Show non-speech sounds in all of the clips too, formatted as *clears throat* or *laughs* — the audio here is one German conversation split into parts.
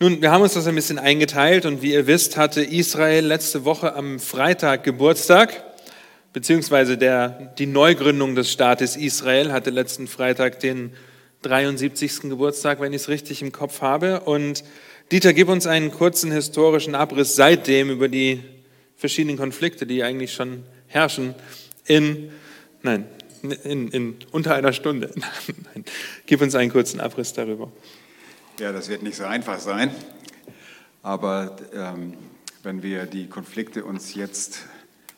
Nun, wir haben uns das ein bisschen eingeteilt und wie ihr wisst, hatte Israel letzte Woche am Freitag Geburtstag, beziehungsweise der, die Neugründung des Staates Israel hatte letzten Freitag den 73. Geburtstag, wenn ich es richtig im Kopf habe. Und Dieter, gib uns einen kurzen historischen Abriss seitdem über die verschiedenen Konflikte, die eigentlich schon herrschen, in, nein, in, in unter einer Stunde. *laughs* Nein, gib uns einen kurzen Abriss darüber. Ja, das wird nicht so einfach sein. Aber ähm, wenn wir die Konflikte uns jetzt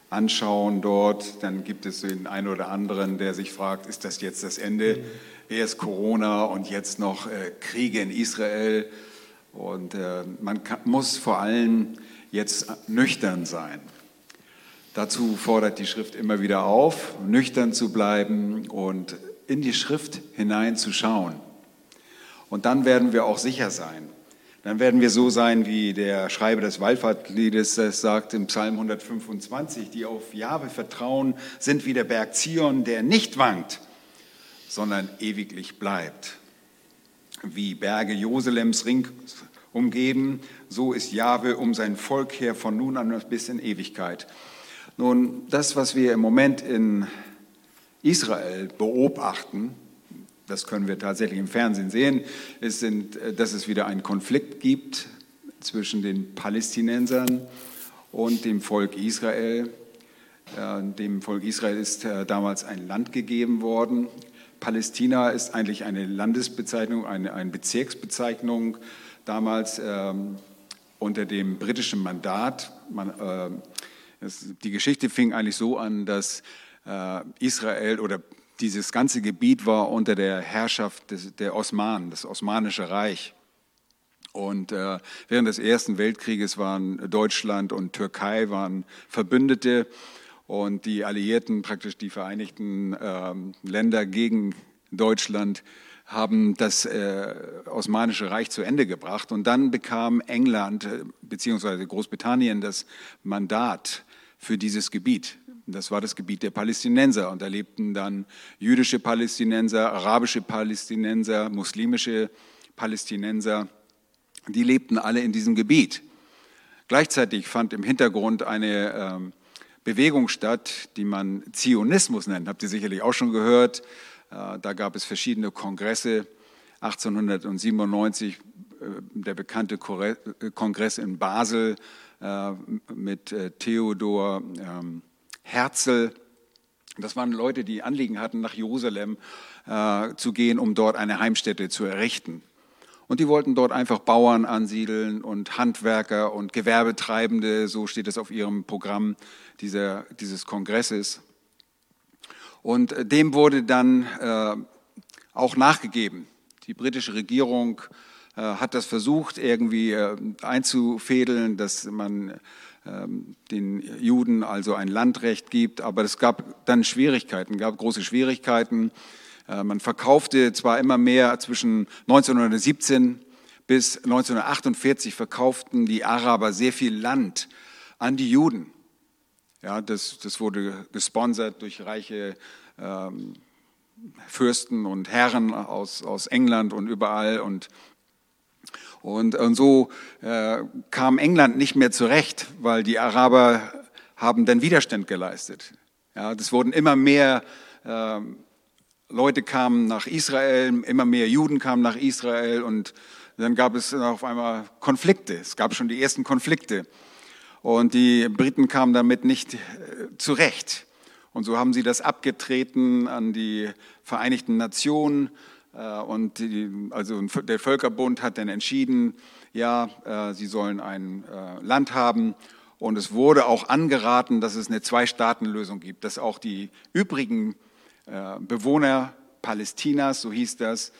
anschauen dort, dann gibt es den einen oder anderen, der sich fragt, ist das jetzt das Ende? Mhm. Erst Corona und jetzt noch äh, Kriege in Israel. Und äh, man kann, muss vor allem jetzt nüchtern sein. Dazu fordert die Schrift immer wieder auf, nüchtern zu bleiben und in die Schrift hineinzuschauen. Und dann werden wir auch sicher sein. Dann werden wir so sein, wie der Schreiber des Wallfahrtliedes das sagt im Psalm 125, die auf Jahwe vertrauen, sind wie der Berg Zion, der nicht wankt, sondern ewiglich bleibt. Wie Berge Jerusalems ring umgeben, so ist Jahwe um sein Volk her von nun an bis in Ewigkeit. Nun, das, was wir im Moment in Israel beobachten, das können wir tatsächlich im Fernsehen sehen, ist, sind, dass es wieder einen Konflikt gibt zwischen den Palästinensern und dem Volk Israel. Äh, dem Volk Israel ist äh, damals ein Land gegeben worden. Palästina ist eigentlich eine Landesbezeichnung, eine, eine Bezirksbezeichnung, damals ähm, unter dem britischen Mandat. Man, äh, das, die Geschichte fing eigentlich so an, dass äh, Israel oder dieses ganze Gebiet war unter der Herrschaft des, der Osmanen, das Osmanische Reich. Und äh, während des Ersten Weltkrieges waren Deutschland und Türkei waren Verbündete und die Alliierten, praktisch die Vereinigten äh, Länder gegen Deutschland, haben das äh, Osmanische Reich zu Ende gebracht. Und dann bekam England äh, bzw. Großbritannien das Mandat für dieses Gebiet. Das war das Gebiet der Palästinenser. Und da lebten dann jüdische Palästinenser, arabische Palästinenser, muslimische Palästinenser. Die lebten alle in diesem Gebiet. Gleichzeitig fand im Hintergrund eine ähm, Bewegung statt, die man Zionismus nennt. Habt ihr sicherlich auch schon gehört. Äh, da gab es verschiedene Kongresse. 1897 äh, der bekannte Kongress in Basel äh, mit Theodor ähm, Herzl. Das waren Leute, die Anliegen hatten, nach Jerusalem äh, zu gehen, um dort eine Heimstätte zu errichten. Und die wollten dort einfach Bauern ansiedeln und Handwerker und Gewerbetreibende, so steht es auf ihrem Programm dieser, dieses Kongresses. Und äh, dem wurde dann äh, auch nachgegeben. Die britische Regierung äh, hat das versucht, irgendwie äh, einzufädeln, dass man den Juden also ein Landrecht gibt, aber es gab dann Schwierigkeiten, gab große Schwierigkeiten. Äh, man verkaufte zwar immer mehr zwischen 1917 bis 1948 verkauften die Araber sehr viel Land an die Juden. Ja, das, das wurde gesponsert durch reiche ähm, Fürsten und Herren aus, aus England und überall und und, und so äh, kam England nicht mehr zurecht, weil die Araber haben dann Widerstand geleistet. Ja, das wurden immer mehr äh, Leute kamen nach Israel, immer mehr Juden kamen nach Israel und dann gab es auf einmal Konflikte. Es gab schon die ersten Konflikte. Und die Briten kamen damit nicht äh, zurecht. Und so haben sie das abgetreten an die Vereinigten Nationen und die, also der Völkerbund hat dann entschieden, ja, äh, sie sollen ein äh, Land haben. Und es wurde auch angeraten, dass es eine Zwei-Staaten-Lösung gibt, dass auch die übrigen Bewohner Palästinas, so hieß das,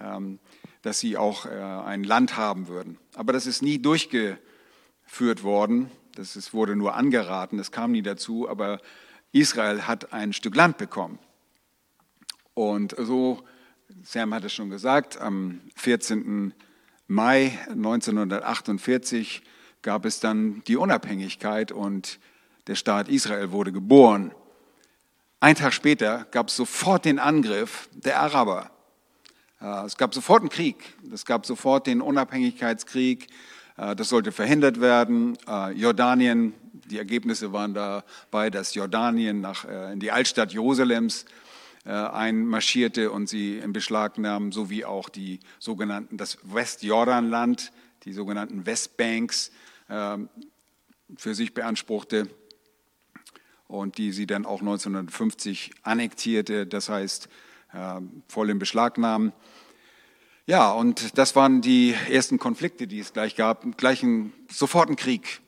ähm, dass sie auch ein Land haben würden. Aber das ist nie durchgeführt worden. Das ist, wurde nur angeraten, es kam nie dazu. Aber Israel hat ein Stück Land bekommen. Und so Sam hat es schon gesagt, am 14. Mai 1948 gab es dann die Unabhängigkeit und der Staat Israel wurde geboren. Ein Tag später gab es sofort den Angriff der Araber. Äh, es gab sofort einen Krieg. Es gab sofort den Unabhängigkeitskrieg. Äh, das sollte verhindert werden. Äh, Jordanien, die Ergebnisse waren dabei, dass Jordanien nach, in die Altstadt Jerusalems einmarschierte und sie in Beschlag nahm, sowie auch die sogenannten, das Westjordanland, die sogenannten Westbanks für sich beanspruchte und die sie dann auch 1950 annektierte, das heißt voll in Beschlag nahm. Ja, und das waren die ersten Konflikte, die es gleich gab, gleich ein, sofort Krieg.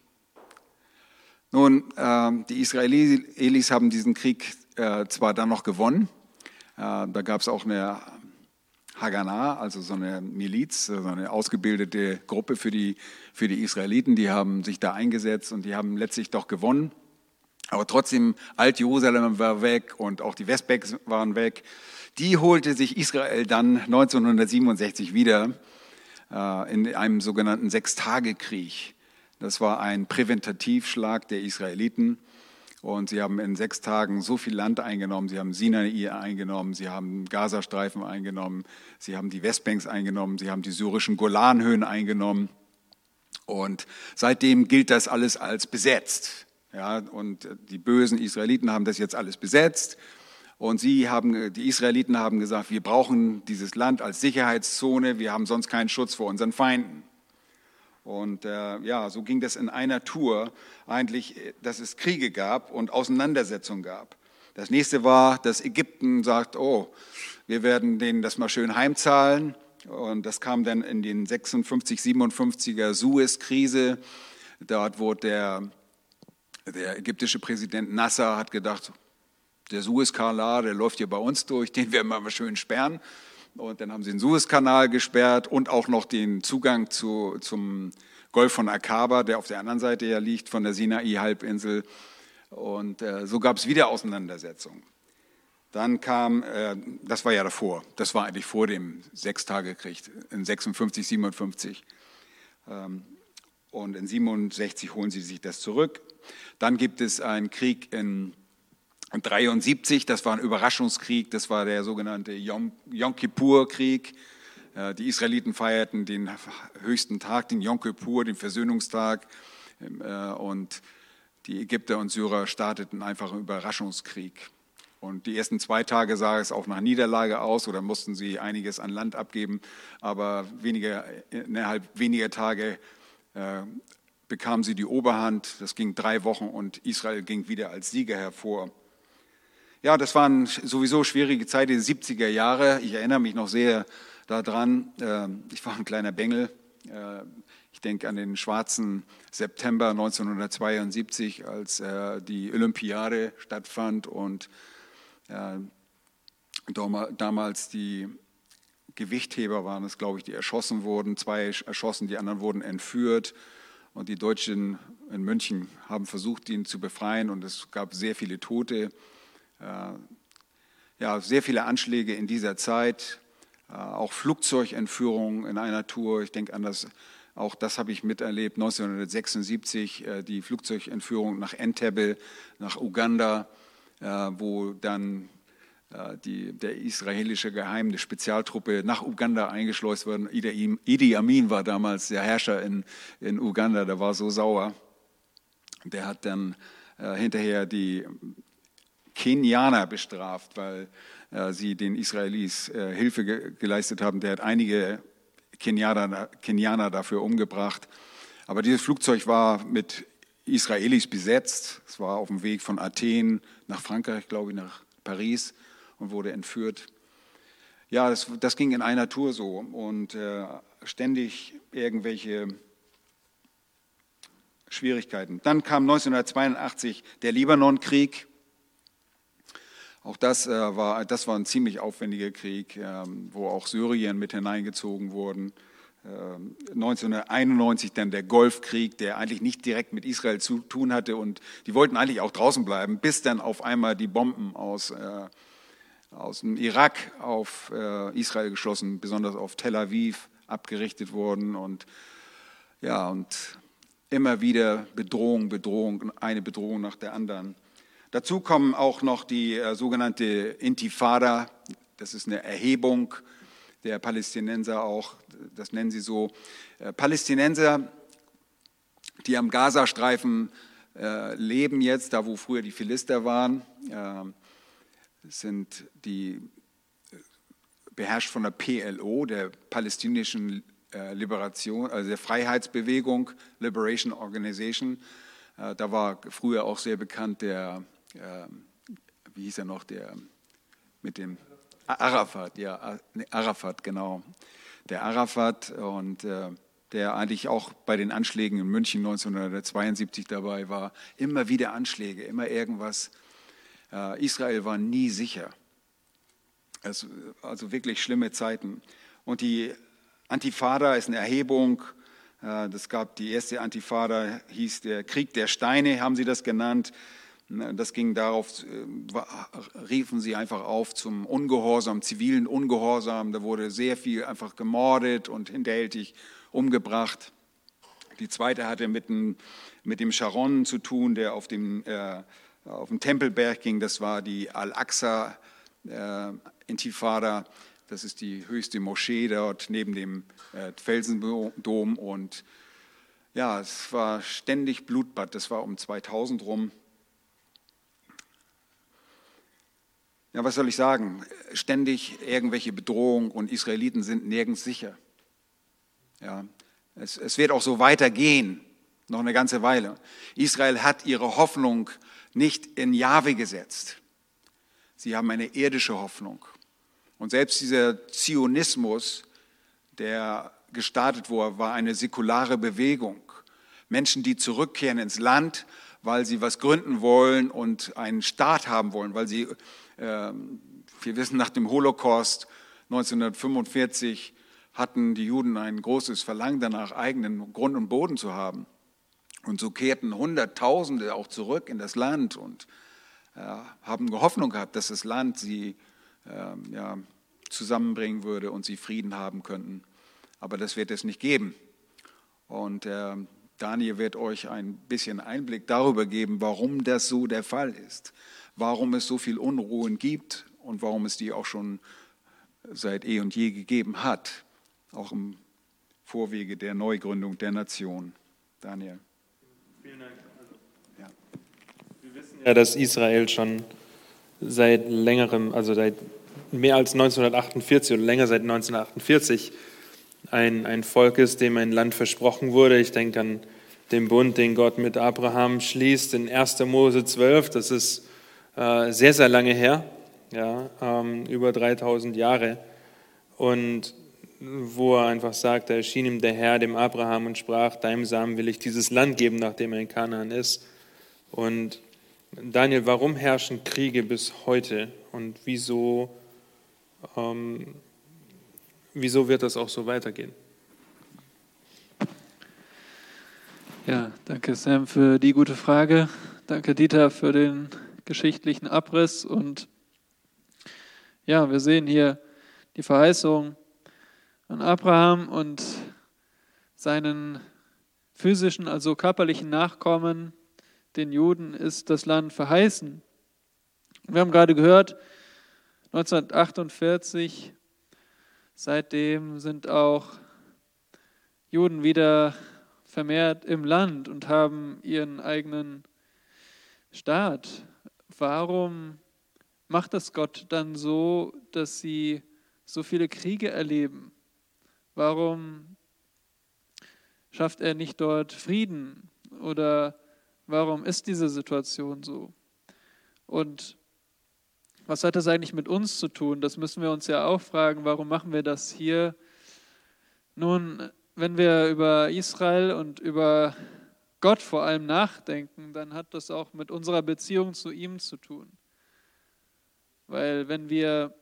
Nun, äh, die Israelis haben diesen Krieg äh, zwar dann noch gewonnen, äh, da gab es auch eine Haganah, also so eine Miliz, so eine ausgebildete Gruppe für die, für die Israeliten, die haben sich da eingesetzt und die haben letztlich doch gewonnen. Aber trotzdem, Alt-Jerusalem war weg und auch die Westbanks waren weg. Die holte sich Israel dann 1967 wieder äh, in einem sogenannten Sechstagekrieg. Das war ein Präventativschlag der Israeliten. Und sie haben in sechs Tagen so viel Land eingenommen. Sie haben Sinai eingenommen, sie haben Gazastreifen eingenommen, sie haben die Westbanks eingenommen, sie haben die syrischen Golanhöhen eingenommen. Und seitdem gilt das alles als besetzt. Ja, und die bösen Israeliten haben das jetzt alles besetzt. Und sie haben, die Israeliten haben gesagt, wir brauchen dieses Land als Sicherheitszone, wir haben sonst keinen Schutz vor unseren Feinden. Und äh, ja, so ging das in einer Tour eigentlich, dass es Kriege gab und Auseinandersetzungen gab. Das nächste war, dass Ägypten sagt, oh, wir werden denen das mal schön heimzahlen. Und das kam dann in den 56, 57er Suez-Krise. Dort wurde der, der ägyptische Präsident Nasser hat gedacht, der Suezkanal, der läuft hier bei uns durch, den werden wir mal schön sperren. Und dann haben sie den Suezkanal gesperrt und auch noch den Zugang zu, zum Golf von Akaba, der auf der anderen Seite ja liegt, von der Sinai-Halbinsel. Und äh, so gab es wieder Auseinandersetzungen. Dann kam, äh, das war ja davor, das war eigentlich vor dem Sechstagekrieg in 56, 57. Ähm, und in 67 holen sie sich das zurück. Dann gibt es einen Krieg in 73, das war ein Überraschungskrieg, das war der sogenannte Yom, Yom Kippur-Krieg. Äh, die Israeliten feierten den höchsten Tag, den Yom Kippur, den Versöhnungstag. Ähm, äh, und die Ägypter und Syrer starteten einfach einen Überraschungskrieg. Und die ersten zwei Tage sah es auch nach Niederlage aus oder mussten sie einiges an Land abgeben. Aber weniger, innerhalb weniger Tage äh, bekamen sie die Oberhand. Das ging drei Wochen und Israel ging wieder als Sieger hervor. Ja, das waren sowieso schwierige Zeiten, die 70er Jahre. Ich erinnere mich noch sehr daran. Ähm, ich war ein kleiner Bengel. Äh, ich denke an den schwarzen September 1972, als äh, die Olympiade stattfand und äh, damals die Gewichtheber waren es, glaube ich, die erschossen wurden. Zwei erschossen, die anderen wurden entführt. Und die Deutschen in München haben versucht, ihn zu befreien. Und es gab sehr viele Tote. Äh, ja, sehr viele Anschläge in dieser Zeit, äh, auch Flugzeugentführungen in einer Tour. Ich denke an das, auch das habe ich miterlebt, 1976, äh, die Flugzeugentführung nach Entebbe, nach Uganda, wo dann die, der israelische geheime Spezialtruppe nach Uganda eingeschleust wurde. Idi Amin war damals der Herrscher in, in Uganda, der war so sauer. Der hat dann hinterher die Kenianer bestraft, weil äh, sie den Israelis äh, Hilfe ge geleistet haben. Der hat einige Kenianer, Kenianer dafür umgebracht. Aber dieses Flugzeug war mit Israelis besetzt. Es war auf dem Weg von Athen nach Frankreich, glaube ich, nach Paris und wurde entführt. Ja, das, das ging in einer Tour so und äh, ständig irgendwelche Schwierigkeiten. Dann kam 1982 der Libanonkrieg. Auch das, äh, war, das war ein ziemlich aufwendiger Krieg, ähm, wo auch Syrien mit hineingezogen wurden. 1991 ähm, dann der Golfkrieg, der eigentlich nicht direkt mit Israel zu tun hatte und die wollten eigentlich auch draußen bleiben, bis dann auf einmal die Bomben aus, äh, aus dem Irak auf äh, Israel geschossen, besonders auf Tel Aviv abgerichtet wurden und ja und immer wieder Bedrohung, Bedrohung, eine Bedrohung nach der anderen. Dazu kommen auch noch die äh, sogenannte Intifada. Das ist eine Erhebung der Palästinenser auch, das nennen sie so, äh, Palästinenser, die am Gazastreifen äh, leben jetzt, da wo früher die Philister waren, äh, sind die äh, beherrscht von der PLO, der palästinischen äh, Liberation, also der Freiheitsbewegung, Liberation Organization. Da war früher auch sehr bekannt der, wie hieß er noch, der mit dem Arafat, ja, Arafat, genau. Der Arafat und der eigentlich auch bei den Anschlägen in München 1972 dabei war. Immer wieder Anschläge, immer irgendwas. Äh, Israel war nie sicher. Also, also wirklich schlimme Zeiten. Und die Antifada ist eine Erhebung. Äh, das gab die erste Antifada, hieß der Krieg der Steine, haben sie das genannt. Das ging darauf, äh, riefen sie einfach auf zum Ungehorsam, zivilen Ungehorsam. Da wurde sehr viel einfach gemordet und hinterhältig umgebracht. Die zweite hatte mit dem, mit dem Sharon zu tun, der auf dem, äh, auf dem Tempelberg ging. Das war die Al-Aqsa-Intifada. Äh, das ist die höchste Moschee dort neben dem äh, Felsendom. Und ja, es war ständig Blutbad. Das war um 2000 rum. Ja, was soll ich sagen? Ständig irgendwelche Bedrohungen und Israeliten sind nirgends sicher. Ja, es, es wird auch so weitergehen, noch eine ganze Weile. Israel hat ihre Hoffnung nicht in Jahwe gesetzt. Sie haben eine irdische Hoffnung. Und selbst dieser Zionismus, der gestartet wurde, war eine säkulare Bewegung. Menschen, die zurückkehren ins Land, weil sie was gründen wollen und einen Staat haben wollen, weil sie, wir wissen nach dem Holocaust 1945, hatten die Juden ein großes Verlangen danach, eigenen Grund und Boden zu haben. Und so kehrten Hunderttausende auch zurück in das Land und äh, haben Hoffnung gehabt, dass das Land sie äh, ja, zusammenbringen würde und sie Frieden haben könnten. Aber das wird es nicht geben. Und äh, Daniel wird euch ein bisschen Einblick darüber geben, warum das so der Fall ist, warum es so viel Unruhen gibt und warum es die auch schon seit eh und je gegeben hat auch im Vorwege der Neugründung der Nation. Daniel. Vielen Dank. Also, ja. Wir wissen ja, dass Israel schon seit längerem, also seit mehr als 1948 oder länger seit 1948 ein, ein Volk ist, dem ein Land versprochen wurde. Ich denke an den Bund, den Gott mit Abraham schließt in 1. Mose 12. Das ist äh, sehr, sehr lange her, ja, ähm, über 3000 Jahre. Und wo er einfach sagt, erschien ihm der Herr, dem Abraham, und sprach, deinem Samen will ich dieses Land geben, nachdem er in Kanaan ist. Und Daniel, warum herrschen Kriege bis heute und wieso, ähm, wieso wird das auch so weitergehen? Ja, danke Sam für die gute Frage. Danke Dieter für den geschichtlichen Abriss. Und ja, wir sehen hier die Verheißung an Abraham und seinen physischen, also körperlichen Nachkommen, den Juden, ist das Land verheißen. Wir haben gerade gehört, 1948, seitdem sind auch Juden wieder vermehrt im Land und haben ihren eigenen Staat. Warum macht das Gott dann so, dass sie so viele Kriege erleben? Warum schafft er nicht dort Frieden? Oder warum ist diese Situation so? Und was hat das eigentlich mit uns zu tun? Das müssen wir uns ja auch fragen. Warum machen wir das hier? Nun, wenn wir über Israel und über Gott vor allem nachdenken, dann hat das auch mit unserer Beziehung zu ihm zu tun. Weil wenn wir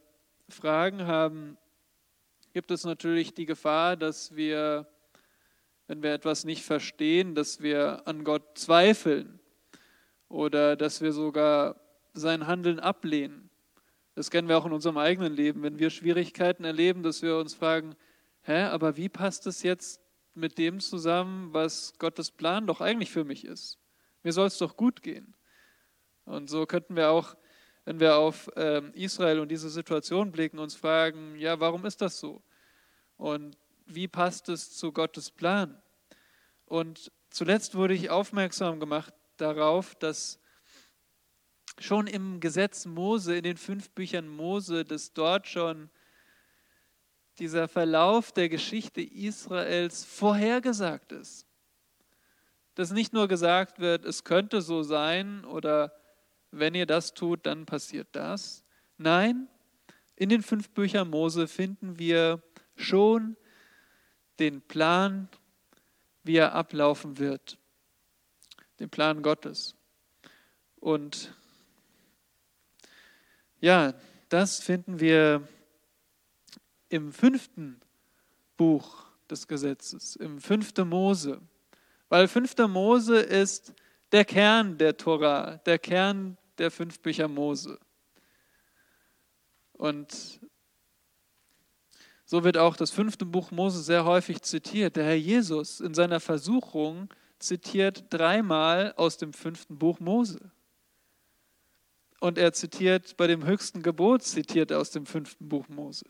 Fragen haben, gibt es natürlich die Gefahr, dass wir, wenn wir etwas nicht verstehen, dass wir an Gott zweifeln oder dass wir sogar sein Handeln ablehnen. Das kennen wir auch in unserem eigenen Leben, wenn wir Schwierigkeiten erleben, dass wir uns fragen, hä, aber wie passt es jetzt mit dem zusammen, was Gottes Plan doch eigentlich für mich ist? Mir soll es doch gut gehen. Und so könnten wir auch wenn wir auf ähm, Israel und diese Situation blicken, uns fragen, ja, warum ist das so? Und wie passt es zu Gottes Plan? Und zuletzt wurde ich aufmerksam gemacht darauf, dass schon im Gesetz Mose, in den fünf Büchern Mose, dass dort schon dieser Verlauf der Geschichte Israels vorhergesagt ist. Dass nicht nur gesagt wird, es könnte so sein oder wenn ihr das tut, dann passiert das. Nein, in den fünf Büchern Mose finden wir schon den Plan, wie er ablaufen wird. Den Plan Gottes. Und ja, das finden wir im fünften Buch des Gesetzes, im fünften Mose. Weil fünfter Mose ist der Kern der Tora, der Kern der fünf Bücher Mose. Und so wird auch das fünfte Buch Mose sehr häufig zitiert. Der Herr Jesus in seiner Versuchung zitiert dreimal aus dem fünften Buch Mose. Und er zitiert bei dem höchsten Gebot, zitiert er aus dem fünften Buch Mose.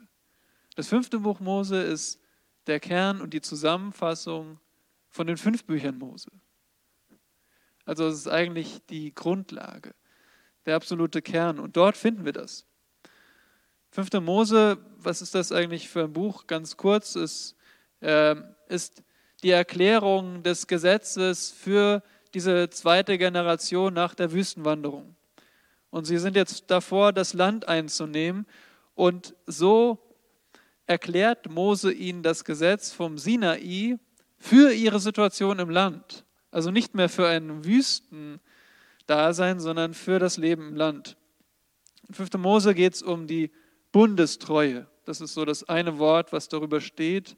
Das fünfte Buch Mose ist der Kern und die Zusammenfassung von den fünf Büchern Mose. Also es ist eigentlich die Grundlage, der absolute Kern. Und dort finden wir das. Fünfte Mose, was ist das eigentlich für ein Buch? Ganz kurz, ist, äh, ist die Erklärung des Gesetzes für diese zweite Generation nach der Wüstenwanderung. Und sie sind jetzt davor, das Land einzunehmen. Und so erklärt Mose ihnen das Gesetz vom Sinai für ihre Situation im Land. Also nicht mehr für ein Wüstendasein, sondern für das Leben im Land. In 5. Mose geht es um die Bundestreue. Das ist so das eine Wort, was darüber steht.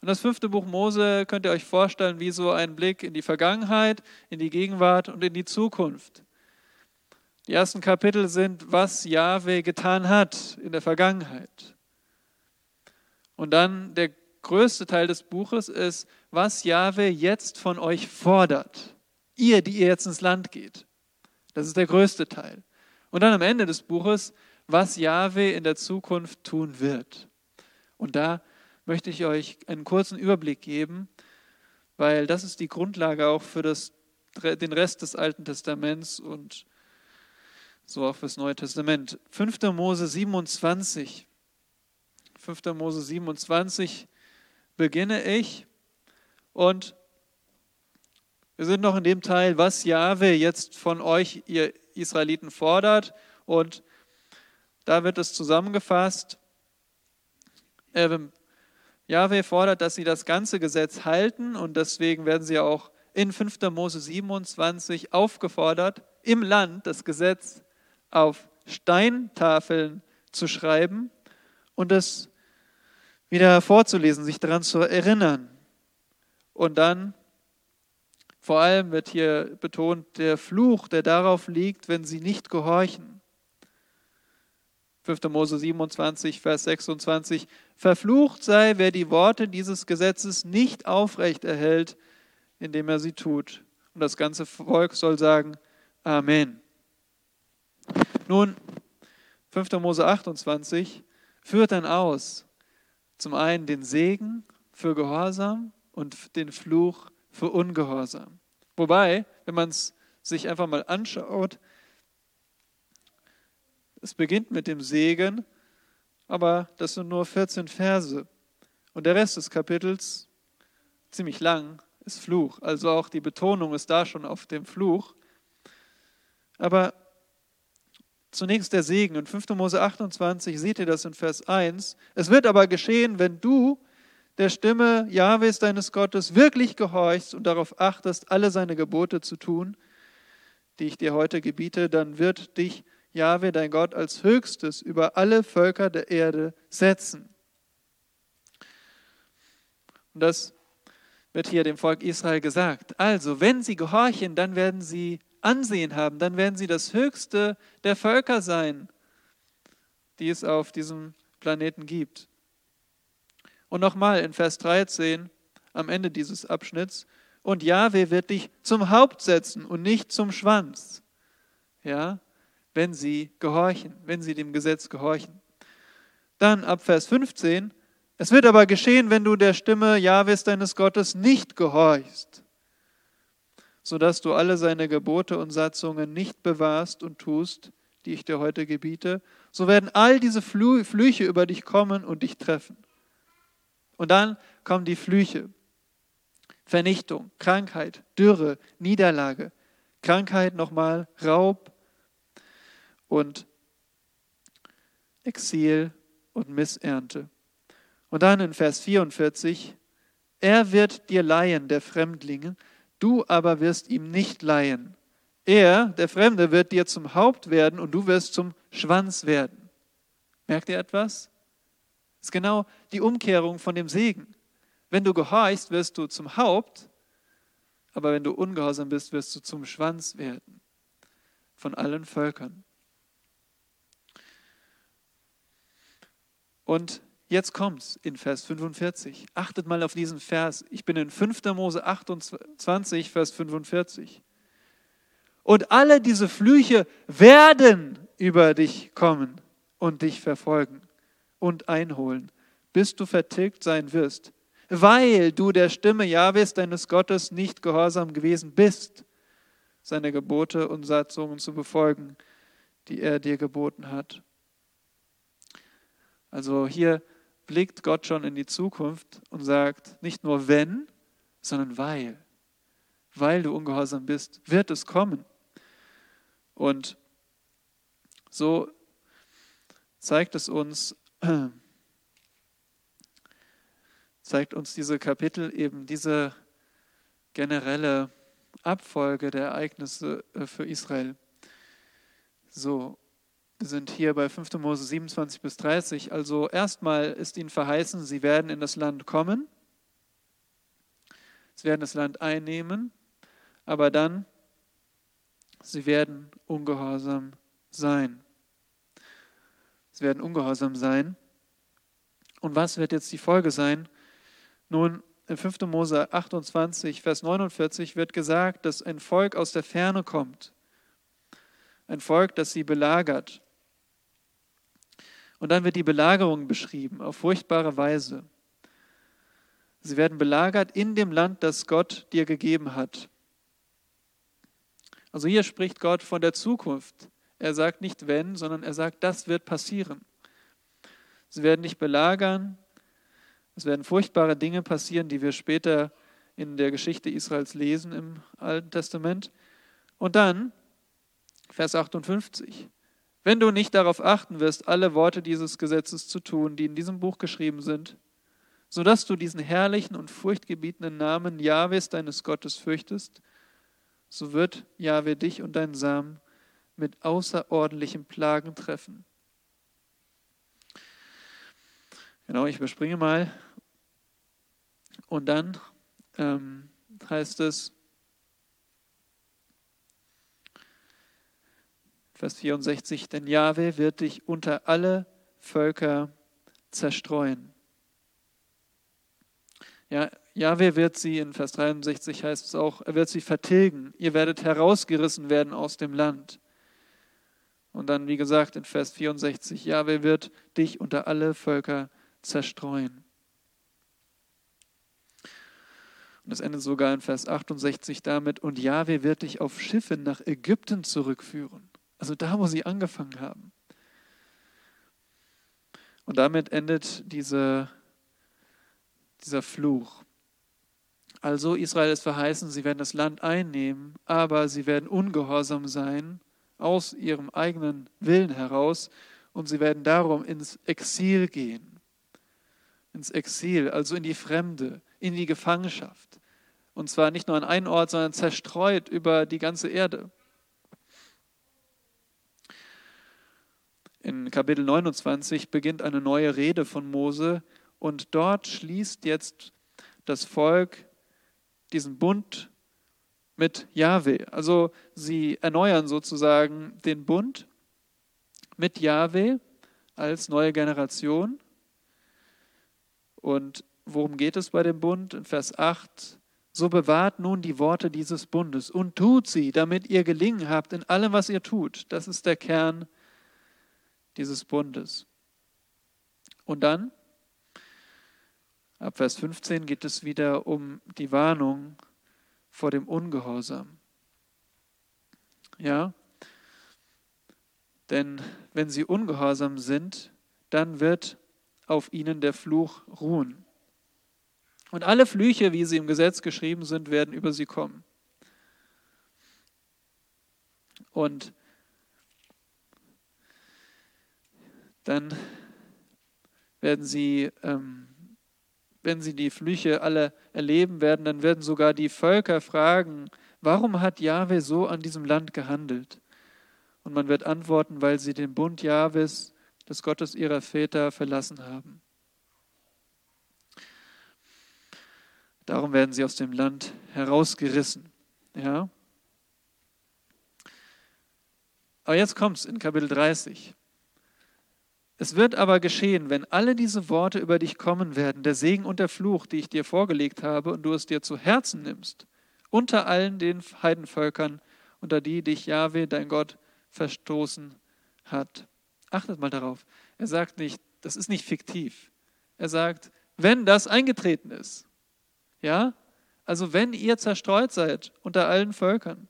Und das fünfte Buch Mose könnt ihr euch vorstellen wie so ein Blick in die Vergangenheit, in die Gegenwart und in die Zukunft. Die ersten Kapitel sind, was Jahwe getan hat in der Vergangenheit. Und dann der größte Teil des Buches ist, was Jahwe jetzt von euch fordert. Ihr, die ihr jetzt ins Land geht. Das ist der größte Teil. Und dann am Ende des Buches, was Jahwe in der Zukunft tun wird. Und da möchte ich euch einen kurzen Überblick geben, weil das ist die Grundlage auch für das, den Rest des Alten Testaments und so auch fürs Neue Testament. 5. Mose 27 5. Mose 27 beginne ich und wir sind noch in dem Teil, was Jahwe jetzt von euch, ihr Israeliten, fordert. Und da wird es zusammengefasst. Äh, Jahwe fordert, dass sie das ganze Gesetz halten und deswegen werden sie auch in 5. Mose 27 aufgefordert, im Land das Gesetz auf Steintafeln zu schreiben und das wieder vorzulesen, sich daran zu erinnern. Und dann, vor allem wird hier betont, der Fluch, der darauf liegt, wenn sie nicht gehorchen. 5. Mose 27, Vers 26. Verflucht sei, wer die Worte dieses Gesetzes nicht aufrecht erhält, indem er sie tut. Und das ganze Volk soll sagen, Amen. Nun, 5. Mose 28 führt dann aus, zum einen den Segen für Gehorsam und den Fluch für Ungehorsam. Wobei, wenn man es sich einfach mal anschaut, es beginnt mit dem Segen, aber das sind nur 14 Verse. Und der Rest des Kapitels, ziemlich lang, ist Fluch. Also auch die Betonung ist da schon auf dem Fluch. Aber Zunächst der Segen. In 5. Mose 28 seht ihr das in Vers 1. Es wird aber geschehen, wenn du der Stimme Jahwes deines Gottes wirklich gehorchst und darauf achtest, alle seine Gebote zu tun, die ich dir heute gebiete, dann wird dich Jahwe, dein Gott, als höchstes über alle Völker der Erde setzen. Und das wird hier dem Volk Israel gesagt. Also, wenn sie gehorchen, dann werden sie Ansehen haben, dann werden sie das höchste der Völker sein, die es auf diesem Planeten gibt. Und nochmal in Vers 13 am Ende dieses Abschnitts, und Jahwe wird dich zum Haupt setzen und nicht zum Schwanz. Ja, wenn sie gehorchen, wenn sie dem Gesetz gehorchen. Dann ab Vers 15, es wird aber geschehen, wenn du der Stimme Jahwes deines Gottes nicht gehorchst, sodass du alle seine Gebote und Satzungen nicht bewahrst und tust, die ich dir heute gebiete, so werden all diese Flüche über dich kommen und dich treffen. Und dann kommen die Flüche. Vernichtung, Krankheit, Dürre, Niederlage, Krankheit nochmal, Raub und Exil und Missernte. Und dann in Vers 44, er wird dir leihen, der Fremdlinge, du aber wirst ihm nicht leihen. Er, der Fremde, wird dir zum Haupt werden und du wirst zum Schwanz werden. Merkt ihr etwas? Das ist genau die Umkehrung von dem Segen. Wenn du gehorchst, wirst du zum Haupt, aber wenn du ungehorsam bist, wirst du zum Schwanz werden von allen Völkern. Und jetzt kommt's in Vers 45. Achtet mal auf diesen Vers. Ich bin in 5. Mose 28, Vers 45. Und alle diese Flüche werden über dich kommen und dich verfolgen und einholen, bis du vertilgt sein wirst, weil du der Stimme Jahwes deines Gottes nicht gehorsam gewesen bist, seine Gebote und Satzungen zu befolgen, die er dir geboten hat. Also hier blickt Gott schon in die Zukunft und sagt, nicht nur wenn, sondern weil. Weil du ungehorsam bist, wird es kommen. Und so zeigt es uns, *clears throat* zeigt uns diese Kapitel eben diese generelle Abfolge der Ereignisse äh, für Israel. So, wir sind hier bei 5. Mose 27 bis 30. Also erstmal ist ihnen verheißen, sie werden in das Land kommen. Sie werden das Land einnehmen, aber dann, sie werden ungehorsam sein. Sie werden ungehorsam sein. Und was wird jetzt die Folge sein? Nun, in 5. Mose 28, Vers 49 wird gesagt, dass ein Volk aus der Ferne kommt. Ein Volk, das sie belagert. Und dann wird die Belagerung beschrieben auf furchtbare Weise. Sie werden belagert in dem Land, das Gott dir gegeben hat. Also hier spricht Gott von der Zukunft. Er sagt nicht wenn, sondern er sagt, das wird passieren. Sie werden dich belagern. Es werden furchtbare Dinge passieren, die wir später in der Geschichte Israels lesen im Alten Testament. Und dann, Vers 58, wenn du nicht darauf achten wirst, alle Worte dieses Gesetzes zu tun, die in diesem Buch geschrieben sind, sodass du diesen herrlichen und furchtgebietenden Namen Jahwes deines Gottes fürchtest, so wird Jahwe dich und deinen Samen mit außerordentlichen Plagen treffen. Genau, ich überspringe mal. Und dann ähm, heißt es, Vers 64, denn Jahwe wird dich unter alle Völker zerstreuen. Ja, Jahwe wird sie, in Vers 63 heißt es auch, er wird sie vertilgen. Ihr werdet herausgerissen werden aus dem Land. Und dann, wie gesagt, in Vers 64, Jahwe wird dich unter alle Völker zerstreuen. Und das endet sogar in Vers 68 damit, und Jahwe wird dich auf Schiffe nach Ägypten zurückführen. Also da, wo sie angefangen haben. Und damit endet diese, dieser Fluch. Also Israel ist verheißen, sie werden das Land einnehmen, aber sie werden ungehorsam sein aus ihrem eigenen Willen heraus und sie werden darum ins Exil gehen. Ins Exil, also in die Fremde, in die Gefangenschaft. Und zwar nicht nur an einen Ort, sondern zerstreut über die ganze Erde. In Kapitel 29 beginnt eine neue Rede von Mose und dort schließt jetzt das Volk diesen Bund mit Jahwe. Also sie erneuern sozusagen den Bund mit Jahwe als neue Generation. Und worum geht es bei dem Bund? In Vers 8 So bewahrt nun die Worte dieses Bundes und tut sie, damit ihr gelingen habt in allem, was ihr tut. Das ist der Kern dieses Bundes. Und dann, ab Vers 15, geht es wieder um die Warnung vor dem Ungehorsam. Ja, denn wenn sie ungehorsam sind, dann wird auf ihnen der Fluch ruhen. Und alle Flüche, wie sie im Gesetz geschrieben sind, werden über sie kommen. Und dann werden sie, ähm, wenn sie die Flüche alle erleben werden, dann werden sogar die Völker fragen, warum hat Jahwe so an diesem Land gehandelt? Und man wird antworten, weil sie den Bund Jahwes, des Gottes ihrer Väter, verlassen haben. Darum werden sie aus dem Land herausgerissen. Ja? Aber jetzt kommt es in Kapitel 30. Es wird aber geschehen, wenn alle diese Worte über dich kommen werden, der Segen und der Fluch, die ich dir vorgelegt habe, und du es dir zu Herzen nimmst, unter allen den Heidenvölkern, unter die dich Jahwe, dein Gott, verstoßen hat. Achtet mal darauf. Er sagt nicht, das ist nicht fiktiv. Er sagt, wenn das eingetreten ist. Ja? Also wenn ihr zerstreut seid unter allen Völkern,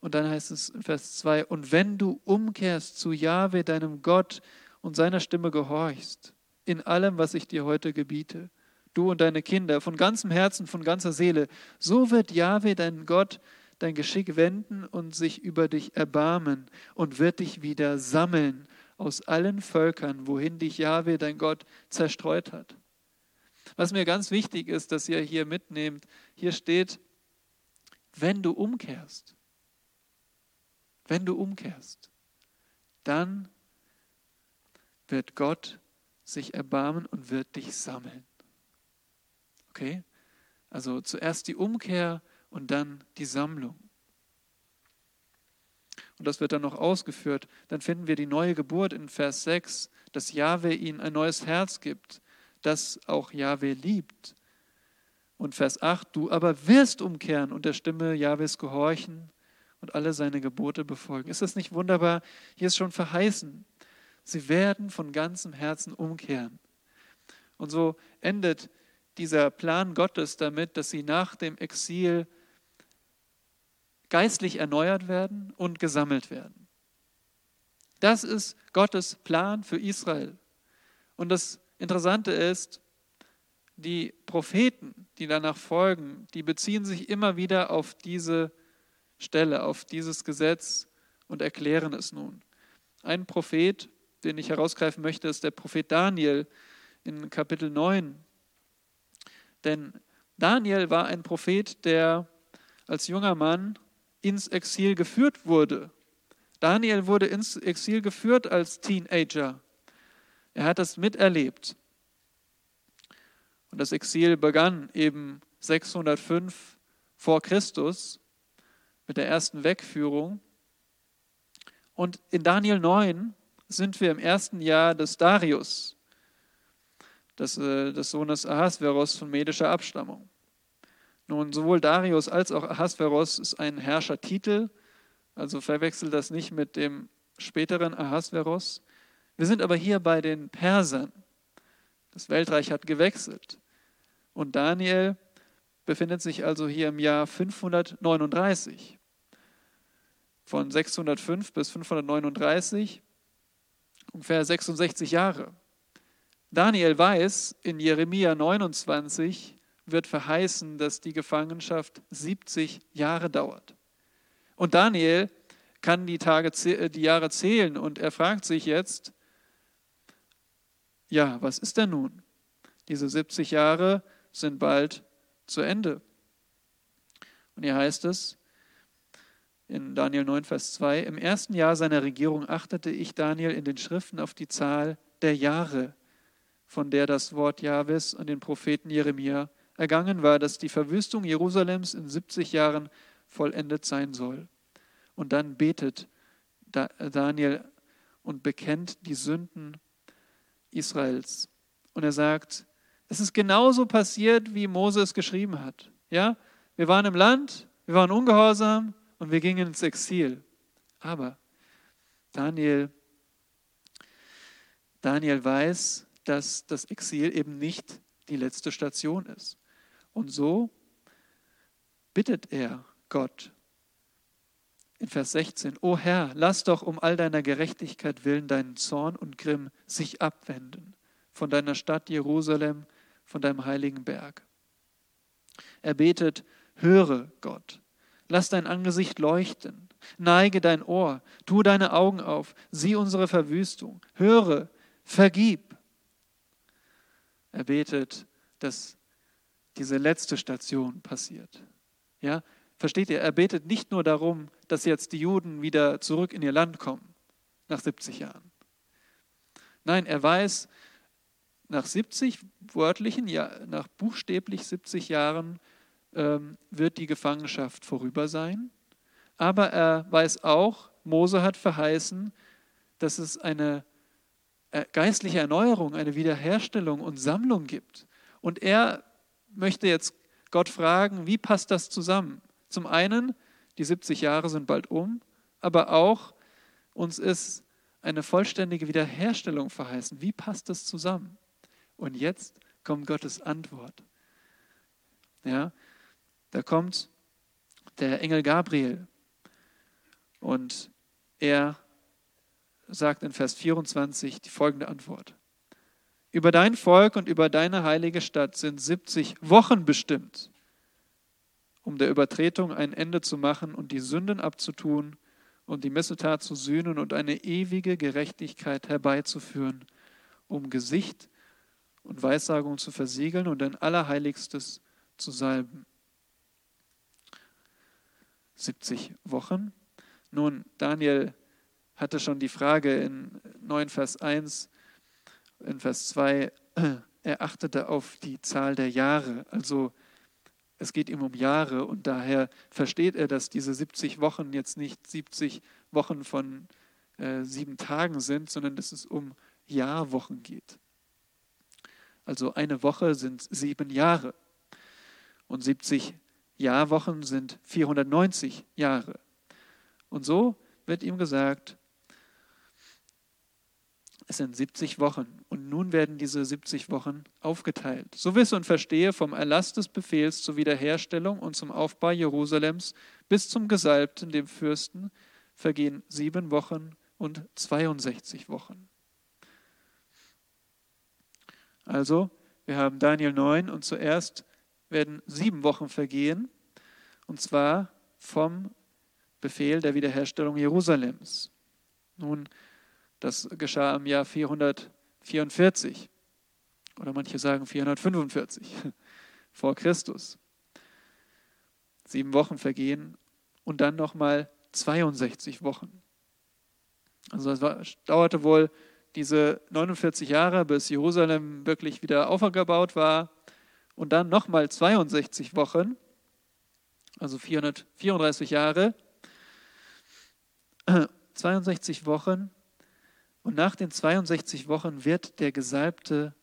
und dann heißt es in Vers 2, und wenn du umkehrst zu Jahwe, deinem Gott, und seiner Stimme gehorchst, in allem, was ich dir heute gebiete, du und deine Kinder, von ganzem Herzen, von ganzer Seele, so wird Jahwe, dein Gott, dein Geschick wenden und sich über dich erbarmen und wird dich wieder sammeln aus allen Völkern, wohin dich Jahwe, dein Gott, zerstreut hat. Was mir ganz wichtig ist, dass ihr hier mitnehmt, hier steht, wenn du umkehrst wenn du umkehrst, dann wird Gott sich erbarmen und wird dich sammeln. Okay? Also zuerst die Umkehr und dann die Sammlung. Und das wird dann noch ausgeführt. Dann finden wir die neue Geburt in Vers 6, dass Jahwe ihnen ein neues Herz gibt, das auch Jahwe liebt. Und Vers 8, du aber wirst umkehren und der Stimme Jahwes gehorchen und alle seine Gebote befolgen. Ist das nicht wunderbar? Hier ist schon verheißen. Sie werden von ganzem Herzen umkehren. Und so endet dieser Plan Gottes damit, dass sie nach dem Exil geistlich erneuert werden und gesammelt werden. Das ist Gottes Plan für Israel. Und das Interessante ist, die Propheten, die danach folgen, die beziehen sich immer wieder auf diese Stelle, auf dieses Gesetz und erklären es nun. Ein Prophet, den ich herausgreifen möchte, ist der Prophet Daniel in Kapitel 9. Denn Daniel war ein Prophet, der als junger Mann ins Exil geführt wurde. Daniel wurde ins Exil geführt als Teenager. Er hat das miterlebt. Und das Exil begann eben 605 vor Christus mit der ersten Wegführung. Und in Daniel 9 sind wir im ersten Jahr des Darius, des, äh, des Sohnes Ahasveros von medischer Abstammung. Nun, sowohl Darius als auch Ahasveros ist ein Herrschertitel, also verwechselt das nicht mit dem späteren Ahasveros. Wir sind aber hier bei den Persern. Das Weltreich hat gewechselt. Und Daniel befindet sich also hier im Jahr 539 von 605 bis 539, ungefähr 66 Jahre. Daniel weiß, in Jeremia 29 wird verheißen, dass die Gefangenschaft 70 Jahre dauert. Und Daniel kann die, Tage, äh, die Jahre zählen und er fragt sich jetzt, ja, was ist denn nun? Diese 70 Jahre sind bald zu Ende. Und hier heißt es, in Daniel 9, Vers 2, im ersten Jahr seiner Regierung achtete ich Daniel in den Schriften auf die Zahl der Jahre, von der das Wort Jahwes an den Propheten Jeremia ergangen war, dass die Verwüstung Jerusalems in 70 Jahren vollendet sein soll. Und dann betet Daniel und bekennt die Sünden Israels. Und er sagt, Es ist genauso passiert, wie Mose es geschrieben hat. Ja, wir waren im Land, wir waren ungehorsam und wir gingen ins Exil. Aber Daniel, Daniel weiß, dass das Exil eben nicht die letzte Station ist. Und so bittet er Gott in Vers 16, O Herr, lass doch um all deiner Gerechtigkeit willen deinen Zorn und Grimm sich abwenden von deiner Stadt Jerusalem, von deinem heiligen Berg. Er betet, höre Gott, lass dein Angesicht leuchten, neige dein Ohr, tu deine Augen auf, sieh unsere Verwüstung, höre, vergib. Er betet, dass diese letzte Station passiert. Ja, versteht ihr? Er betet nicht nur darum, dass jetzt die Juden wieder zurück in ihr Land kommen nach 70 Jahren. Nein, er weiß, nach 70 wörtlichen, nach buchstäblich 70 Jahren ähm, wird die Gefangenschaft vorüber sein. Aber er weiß auch, Mose hat verheißen, dass es eine äh, geistliche Erneuerung, eine Wiederherstellung und Sammlung gibt. Und er möchte jetzt Gott fragen, wie passt das zusammen? Zum einen, die 70 Jahre sind bald um, aber auch uns ist eine vollständige Wiederherstellung verheißen. Wie passt das zusammen? Und jetzt kommt Gottes Antwort. Ja, da kommt der Engel Gabriel und er sagt in Vers 24 die folgende Antwort. Über dein Volk und über deine heilige Stadt sind 70 Wochen bestimmt, um der Übertretung ein Ende zu machen und die Sünden abzutun und die Missetat zu sühnen und eine ewige Gerechtigkeit herbeizuführen, um Gesicht und Weissagung zu versiegeln und ein Allerheiligstes zu salben. 70 Wochen. Nun, Daniel hatte schon die Frage in 9 Vers 1, in Vers 2, *clears throat* er achtete auf die Zahl der Jahre. Also es geht ihm um Jahre und daher versteht er, dass diese 70 Wochen jetzt nicht 70 Wochen von äh, sieben Tagen sind, sondern dass es um Jahrwochen geht. Also eine Woche sind sieben Jahre und 70 Jahrwochen sind 490 Jahre. Und so wird ihm gesagt, es sind 70 Wochen und nun werden diese 70 Wochen aufgeteilt. So wisse und verstehe vom Erlass des Befehls zur Wiederherstellung und zum Aufbau Jerusalems bis zum Gesalbten, dem Fürsten, vergehen sieben Wochen und 62 Wochen. Also, wir haben Daniel 9 und zuerst werden sieben Wochen vergehen, und zwar vom Befehl der Wiederherstellung Jerusalems. Nun, das geschah im Jahr 444 oder manche sagen 445 *laughs* vor Christus. Sieben Wochen vergehen und dann nochmal 62 Wochen. Also es dauerte wohl diese 49 Jahre, bis Jerusalem wirklich wieder aufgebaut war und dann nochmal 62 Wochen, also 434 Jahre, *clears throat* 62 Wochen und nach den 62 Wochen wird der Gesalbte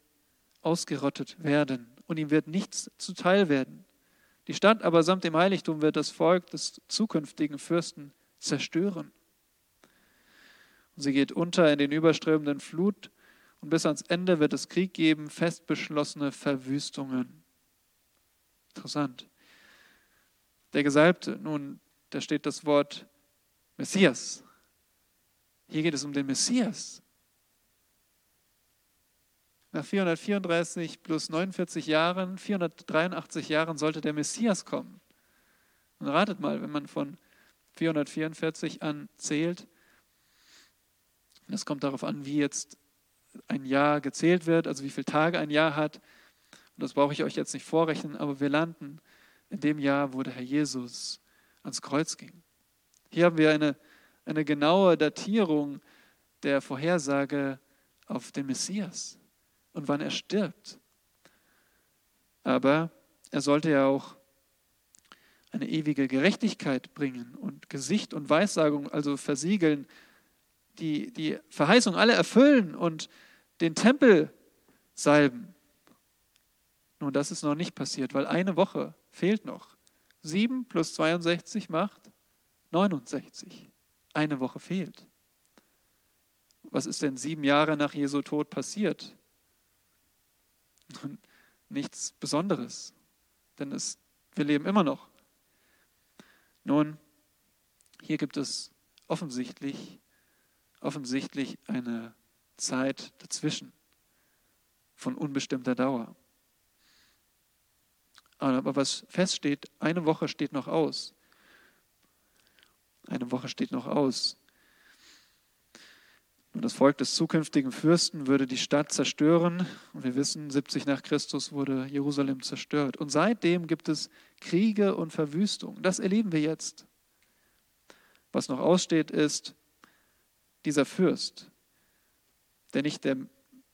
ausgerottet werden und ihm wird nichts zuteil werden. Die Stadt aber samt dem Heiligtum wird das Volk des zukünftigen Fürsten zerstören. Und sie geht unter in den überströmenden Flut und bis ans Ende wird es Krieg geben, fest beschlossene Verwüstungen. Interessant. Der Gesalbte, nun, da steht das Wort Messias. Hier geht es um den Messias. Nach 434 plus 49 Jahren, 483 Jahren sollte der Messias kommen. Und ratet mal, wenn man von 444 an zählt, es kommt darauf an, wie jetzt ein Jahr gezählt wird, also wie viele Tage ein Jahr hat. Und das brauche ich euch jetzt nicht vorrechnen, aber wir landen in dem Jahr, wo der Herr Jesus ans Kreuz ging. Hier haben wir eine eine genaue Datierung der Vorhersage auf den Messias und wann er stirbt. Aber er sollte ja auch eine ewige Gerechtigkeit bringen und Gesicht und Weissagung, also versiegeln, die, die Verheißung alle erfüllen und den Tempel salben. Nun, das ist noch nicht passiert, weil eine Woche fehlt noch. 7 plus 62 macht 69. Eine Woche fehlt. Was ist denn sieben Jahre nach Jesu Tod passiert? Nichts Besonderes, denn es, wir leben immer noch. Nun, hier gibt es offensichtlich, offensichtlich eine Zeit dazwischen von unbestimmter Dauer. Aber was feststeht, eine Woche steht noch aus. Eine Woche steht noch aus. Und das Volk des zukünftigen Fürsten würde die Stadt zerstören. Und wir wissen, 70 nach Christus wurde Jerusalem zerstört. Und seitdem gibt es Kriege und Verwüstung. Das erleben wir jetzt. Was noch aussteht, ist dieser Fürst, der nicht der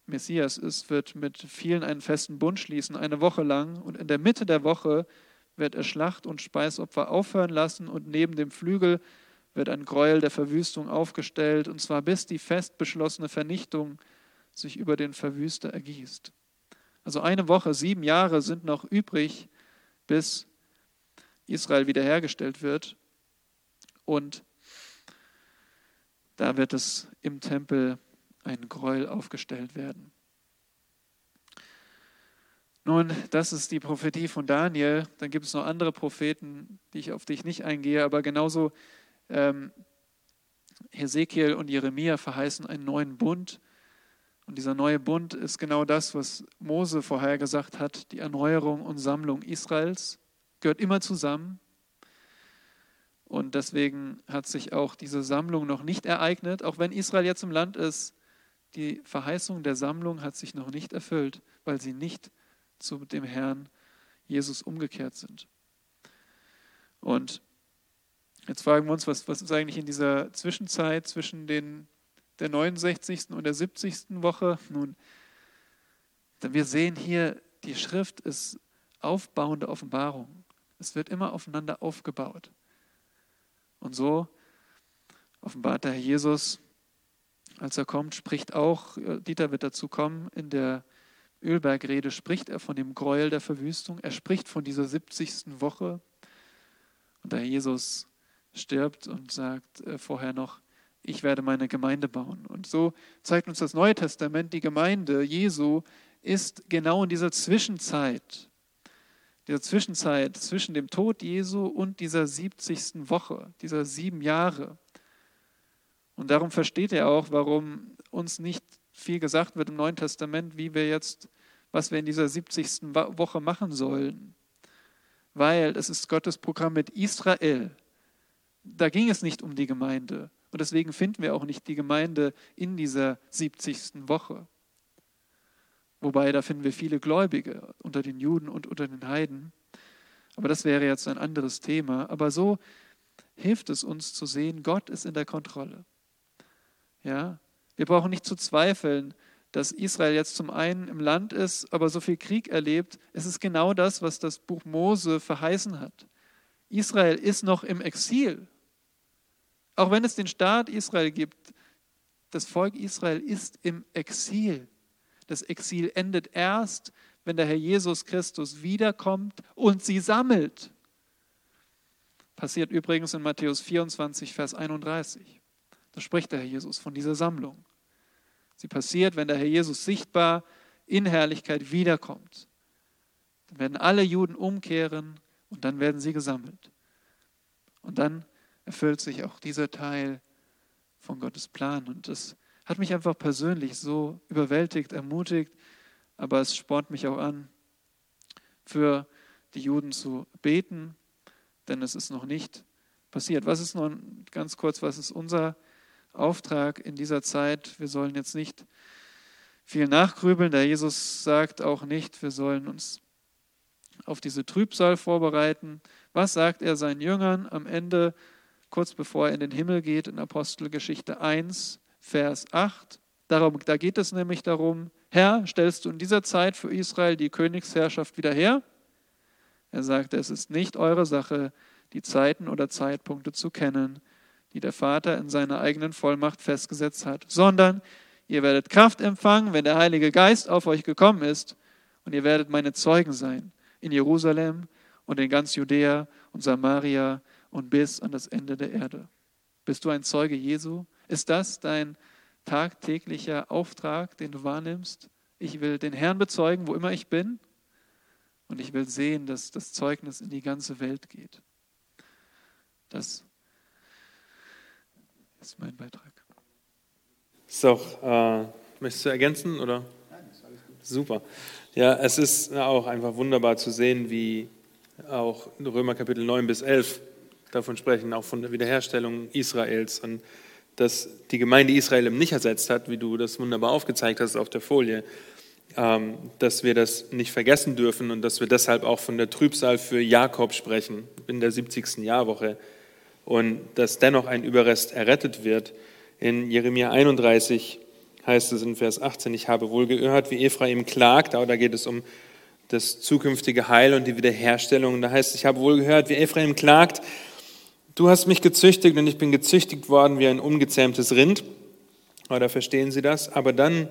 Messias ist, wird mit vielen einen festen Bund schließen, eine Woche lang. Und in der Mitte der Woche wird er Schlacht und Speisopfer aufhören lassen und neben dem Flügel wird ein Gräuel der Verwüstung aufgestellt, und zwar bis die fest beschlossene Vernichtung sich über den Verwüster ergießt. Also eine Woche, sieben Jahre sind noch übrig, bis Israel wiederhergestellt wird. Und da wird es im Tempel ein Gräuel aufgestellt werden. Nun, das ist die Prophetie von Daniel. Dann gibt es noch andere Propheten, die ich auf dich nicht eingehe, aber genauso ähm, Hesekiel und Jeremia verheißen einen neuen Bund. Und dieser neue Bund ist genau das, was Mose vorher gesagt hat, die Erneuerung und Sammlung Israels. Gehört immer zusammen. Und deswegen hat sich auch diese Sammlung noch nicht ereignet, auch wenn Israel jetzt im Land ist. Die Verheißung der Sammlung hat sich noch nicht erfüllt, weil sie nicht zu dem Herrn Jesus umgekehrt sind. Und Jetzt fragen wir uns, was, was ist eigentlich in dieser Zwischenzeit zwischen den, der 69. und der 70. Woche? Nun, wir sehen hier, die Schrift ist aufbauende Offenbarung. Es wird immer aufeinander aufgebaut. Und so offenbart der Herr Jesus, als er kommt, spricht auch, Dieter wird dazu kommen, in der Ölbergrede spricht er von dem Gräuel der Verwüstung. Er spricht von dieser 70. Woche. Und Herr Jesus stirbt und sagt äh, vorher noch, ich werde meine Gemeinde bauen. Und so zeigt uns das Neue Testament, die Gemeinde Jesu ist genau in dieser Zwischenzeit, dieser Zwischenzeit zwischen dem Tod Jesu und dieser 70. Woche, dieser sieben Jahre. Und darum versteht er auch, warum uns nicht viel gesagt wird im Neuen Testament, wie wir jetzt, was wir in dieser 70. Woche machen sollen. Weil es ist Gottes Programm mit Israel da ging es nicht um die Gemeinde. Und deswegen finden wir auch nicht die Gemeinde in dieser 70. Woche. Wobei, da finden wir viele Gläubige unter den Juden und unter den Heiden. Aber das wäre jetzt ein anderes Thema. Aber so hilft es uns zu sehen, Gott ist in der Kontrolle. Ja, wir brauchen nicht zu zweifeln, dass Israel jetzt zum einen im Land ist, aber so viel Krieg erlebt. Es ist genau das, was das Buch Mose verheißen hat. Israel ist noch im Exil. Auch wenn es den Staat Israel gibt, das Volk Israel ist im Exil. Das Exil endet erst, wenn der Herr Jesus Christus wiederkommt und sie sammelt. Passiert übrigens in Matthäus 24, Vers 31. Da spricht der Herr Jesus von dieser Sammlung. Sie passiert, wenn der Herr Jesus sichtbar in Herrlichkeit wiederkommt. Dann werden alle Juden umkehren und dann werden sie gesammelt. Und dann erfüllt sich auch dieser Teil von Gottes Plan. Und das hat mich einfach persönlich so überwältigt, ermutigt, aber es spornt mich auch an, für die Juden zu beten, denn es ist noch nicht passiert. Was ist nun ganz kurz, was ist unser Auftrag in dieser Zeit? Wir sollen jetzt nicht viel nachgrübeln. Der Jesus sagt auch nicht, wir sollen uns auf diese Trübsal vorbereiten. Was sagt er seinen Jüngern am Ende kurz bevor er in den Himmel geht, in Apostelgeschichte 1, Vers 8. Darum, da geht es nämlich darum, Herr, stellst du in dieser Zeit für Israel die Königsherrschaft wieder her? Er sagte, es ist nicht eure Sache, die Zeiten oder Zeitpunkte zu kennen, die der Vater in seiner eigenen Vollmacht festgesetzt hat, sondern ihr werdet Kraft empfangen, wenn der Heilige Geist auf euch gekommen ist, Und ihr werdet meine Zeugen sein in Jerusalem und in ganz Judäa und Samaria und bis an das Ende der Erde. Bist du ein Zeuge Jesu? Ist das dein tagtäglicher Auftrag, den du wahrnimmst? Ich will den Herrn bezeugen, wo immer ich bin. Und ich will sehen, dass das Zeugnis in die ganze Welt geht. Das ist mein Beitrag. So, äh, möchtest du ergänzen oder? Nein, ist alles gut. Super. Ja, es ist auch einfach wunderbar zu sehen, wie auch Römer Kapitel 9 bis 11 davon sprechen, auch von der Wiederherstellung Israels und dass die Gemeinde Israel nicht ersetzt hat, wie du das wunderbar aufgezeigt hast auf der Folie, ähm, dass wir das nicht vergessen dürfen und dass wir deshalb auch von der Trübsal für Jakob sprechen in der 70. Jahrwoche und dass dennoch ein Überrest errettet wird. In Jeremia 31 heißt es in Vers 18, ich habe wohl gehört, wie Ephraim klagt, aber da geht es um das zukünftige Heil und die Wiederherstellung. Da heißt es, ich habe wohl gehört, wie Ephraim klagt, Du hast mich gezüchtigt und ich bin gezüchtigt worden wie ein ungezähmtes Rind. Oder verstehen Sie das? Aber dann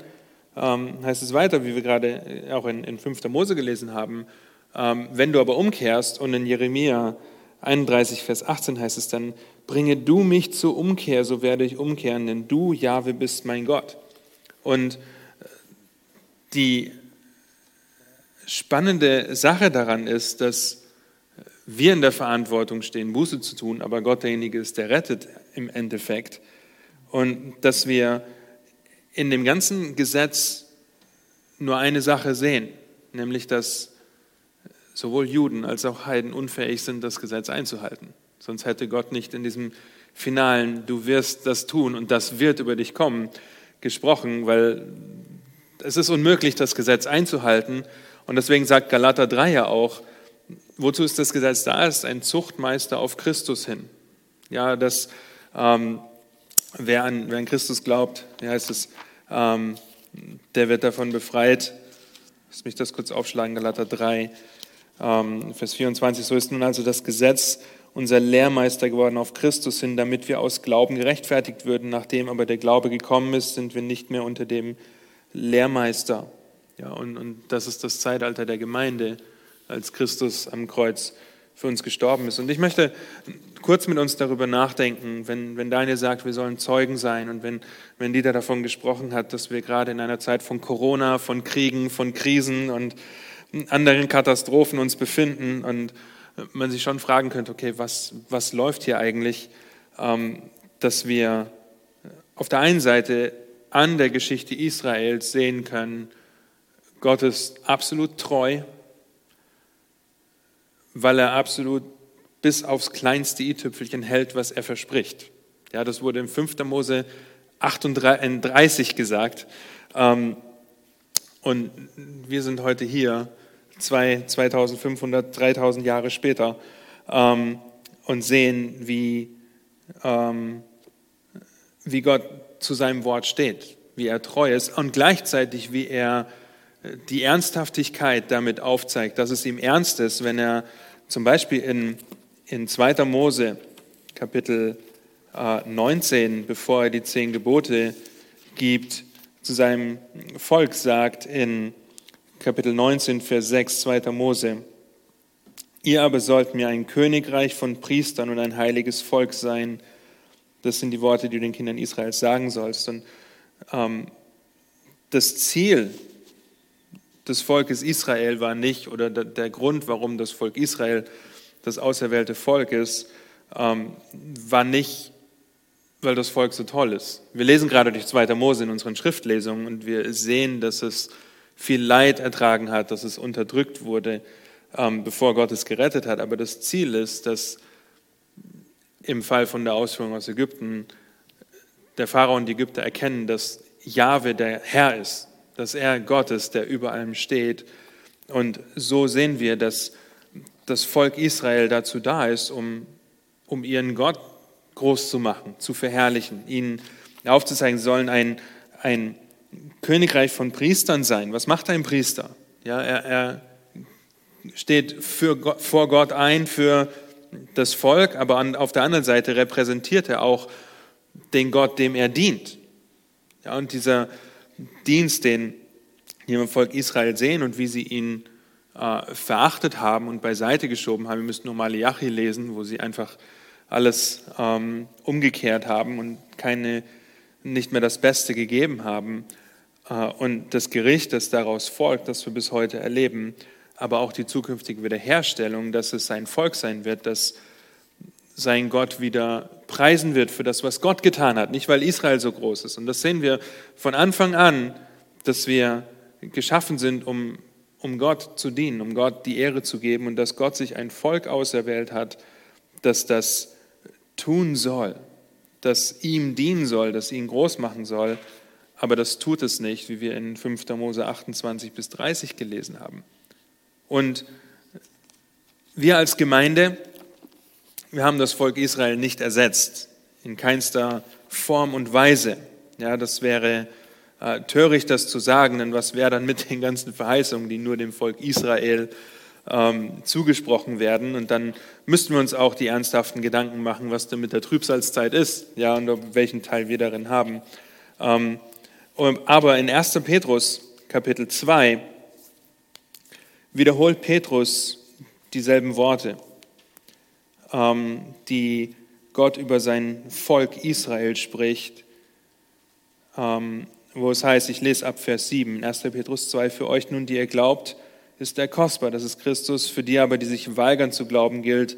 ähm, heißt es weiter, wie wir gerade auch in, in 5. Mose gelesen haben, ähm, wenn du aber umkehrst und in Jeremia 31, Vers 18 heißt es dann, bringe du mich zur Umkehr, so werde ich umkehren, denn du, Jahwe, bist mein Gott. Und äh, die spannende Sache daran ist, dass wir in der Verantwortung stehen, Buße zu tun, aber Gott derjenige ist, der rettet im Endeffekt. Und dass wir in dem ganzen Gesetz nur eine Sache sehen, nämlich dass sowohl Juden als auch Heiden unfähig sind, das Gesetz einzuhalten. Sonst hätte Gott nicht in diesem finalen, du wirst das tun und das wird über dich kommen, gesprochen, weil es ist unmöglich, das Gesetz einzuhalten. Und deswegen sagt Galater 3 ja auch, wozu ist das Gesetz da? Es ist ein Zuchtmeister auf Christus hin. Ja, dass ähm, wer, an, wer an Christus glaubt, wie heißt es, ähm, der wird davon befreit. Lass mich das kurz aufschlagen, Galater 3, ähm, Vers 24. So ist nun also das Gesetz unser Lehrmeister geworden auf Christus hin, damit wir aus Glauben gerechtfertigt würden. Nachdem aber der Glaube gekommen ist, sind wir nicht mehr unter dem Lehrmeister. Ja, und, und das ist das Zeitalter der Gemeinde als Christus am Kreuz für uns gestorben ist. Und ich möchte kurz mit uns darüber nachdenken, wenn, wenn Daniel sagt, wir sollen Zeugen sein und wenn, wenn Dieter davon gesprochen hat, dass wir gerade in einer Zeit von Corona, von Kriegen, von Krisen und anderen Katastrophen uns befinden und man sich schon fragen könnte, okay, was, was läuft hier eigentlich, ähm, dass wir auf der einen Seite an der Geschichte Israels sehen können, Gott ist absolut treu, weil er absolut bis aufs kleinste i-Tüpfelchen hält, was er verspricht. Ja, das wurde im 5. Mose 38 gesagt. Ähm, und wir sind heute hier, 2500, 3000 Jahre später, ähm, und sehen, wie, ähm, wie Gott zu seinem Wort steht, wie er treu ist und gleichzeitig, wie er die Ernsthaftigkeit damit aufzeigt, dass es ihm ernst ist, wenn er zum Beispiel in, in 2. Mose Kapitel äh, 19, bevor er die zehn Gebote gibt, zu seinem Volk sagt in Kapitel 19, Vers 6, 2. Mose, Ihr aber sollt mir ein Königreich von Priestern und ein heiliges Volk sein. Das sind die Worte, die du den Kindern Israels sagen sollst. Und ähm, das Ziel des Volkes Israel war nicht, oder der Grund, warum das Volk Israel das auserwählte Volk ist, ähm, war nicht, weil das Volk so toll ist. Wir lesen gerade durch 2. Mose in unseren Schriftlesungen und wir sehen, dass es viel Leid ertragen hat, dass es unterdrückt wurde, ähm, bevor Gott es gerettet hat. Aber das Ziel ist, dass im Fall von der Ausführung aus Ägypten der Pharao und die Ägypter erkennen, dass Jahwe der Herr ist, dass er Gott ist, der über allem steht. Und so sehen wir, dass das Volk Israel dazu da ist, um, um ihren Gott groß zu machen, zu verherrlichen, ihnen aufzuzeigen, sie sollen ein, ein Königreich von Priestern sein. Was macht ein Priester? Ja, er, er steht für vor Gott ein für das Volk, aber an, auf der anderen Seite repräsentiert er auch den Gott, dem er dient. Ja, und dieser Dienst, den hier im Volk Israel sehen und wie sie ihn äh, verachtet haben und beiseite geschoben haben. Wir müssen nur Malachi lesen, wo sie einfach alles ähm, umgekehrt haben und keine, nicht mehr das Beste gegeben haben. Äh, und das Gericht, das daraus folgt, das wir bis heute erleben, aber auch die zukünftige Wiederherstellung, dass es sein Volk sein wird, das sein Gott wieder preisen wird für das, was Gott getan hat, nicht weil Israel so groß ist. Und das sehen wir von Anfang an, dass wir geschaffen sind, um, um Gott zu dienen, um Gott die Ehre zu geben und dass Gott sich ein Volk auserwählt hat, das das tun soll, das ihm dienen soll, das ihn groß machen soll, aber das tut es nicht, wie wir in 5. Mose 28 bis 30 gelesen haben. Und wir als Gemeinde, wir haben das Volk Israel nicht ersetzt, in keinster Form und Weise. Ja, das wäre äh, töricht, das zu sagen, denn was wäre dann mit den ganzen Verheißungen, die nur dem Volk Israel ähm, zugesprochen werden? Und dann müssten wir uns auch die ernsthaften Gedanken machen, was denn mit der Trübsalzeit ist, ja, und welchen Teil wir darin haben. Ähm, aber in 1. Petrus Kapitel 2 wiederholt Petrus dieselben Worte, ähm, die Gott über sein Volk Israel spricht. Ähm, wo es heißt, ich lese ab Vers 7, 1. Petrus 2, für euch nun, die ihr glaubt, ist er kostbar, das ist Christus, für die aber, die sich weigern zu glauben, gilt,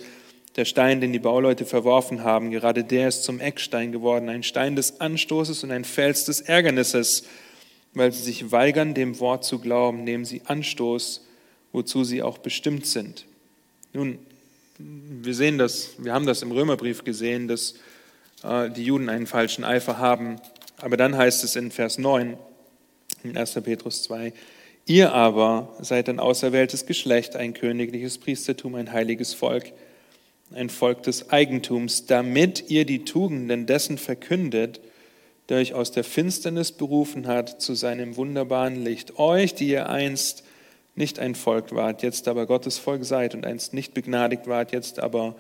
der Stein, den die Bauleute verworfen haben, gerade der ist zum Eckstein geworden, ein Stein des Anstoßes und ein Fels des Ärgernisses. Weil sie sich weigern, dem Wort zu glauben, nehmen sie Anstoß, wozu sie auch bestimmt sind. Nun, wir sehen das, wir haben das im Römerbrief gesehen, dass äh, die Juden einen falschen Eifer haben aber dann heißt es in Vers 9, in 1. Petrus 2, ihr aber seid ein auserwähltes Geschlecht, ein königliches Priestertum, ein heiliges Volk, ein Volk des Eigentums, damit ihr die Tugenden dessen verkündet, der euch aus der Finsternis berufen hat zu seinem wunderbaren Licht. Euch, die ihr einst nicht ein Volk wart, jetzt aber Gottes Volk seid und einst nicht begnadigt wart, jetzt aber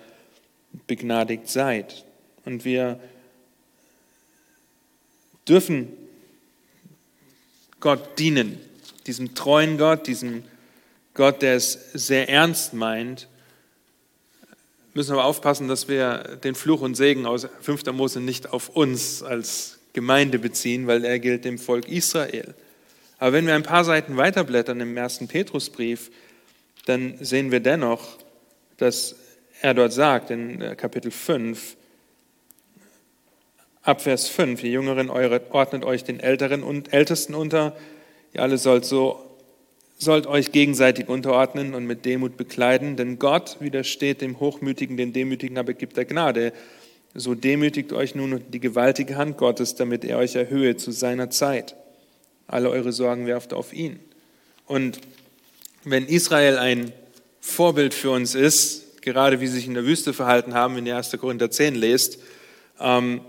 begnadigt seid. Und wir dürfen Gott dienen, diesem treuen Gott, diesem Gott, der es sehr ernst meint, müssen aber aufpassen, dass wir den Fluch und Segen aus 5. Mose nicht auf uns als Gemeinde beziehen, weil er gilt dem Volk Israel. Aber wenn wir ein paar Seiten weiterblättern im ersten Petrusbrief, dann sehen wir dennoch, dass er dort sagt in Kapitel 5, Ab Vers 5, ihr Jüngeren, ordnet euch den Älteren und Ältesten unter. Ihr alle sollt so, sollt euch gegenseitig unterordnen und mit Demut bekleiden, denn Gott widersteht dem Hochmütigen, den Demütigen aber gibt er Gnade. So demütigt euch nun die gewaltige Hand Gottes, damit er euch erhöhe zu seiner Zeit. Alle eure Sorgen werft auf ihn. Und wenn Israel ein Vorbild für uns ist, gerade wie sie sich in der Wüste verhalten haben, wenn ihr 1. Korinther 10 lest, ähm,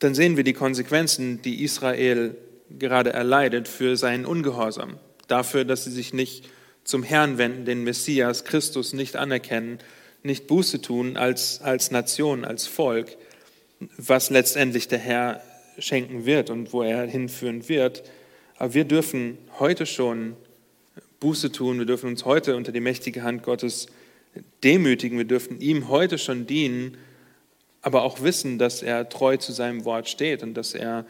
dann sehen wir die Konsequenzen, die Israel gerade erleidet für seinen Ungehorsam, dafür, dass sie sich nicht zum Herrn wenden, den Messias, Christus nicht anerkennen, nicht Buße tun als, als Nation, als Volk, was letztendlich der Herr schenken wird und wo er hinführen wird. Aber wir dürfen heute schon Buße tun, wir dürfen uns heute unter die mächtige Hand Gottes demütigen, wir dürfen ihm heute schon dienen aber auch wissen, dass er treu zu seinem Wort steht und dass er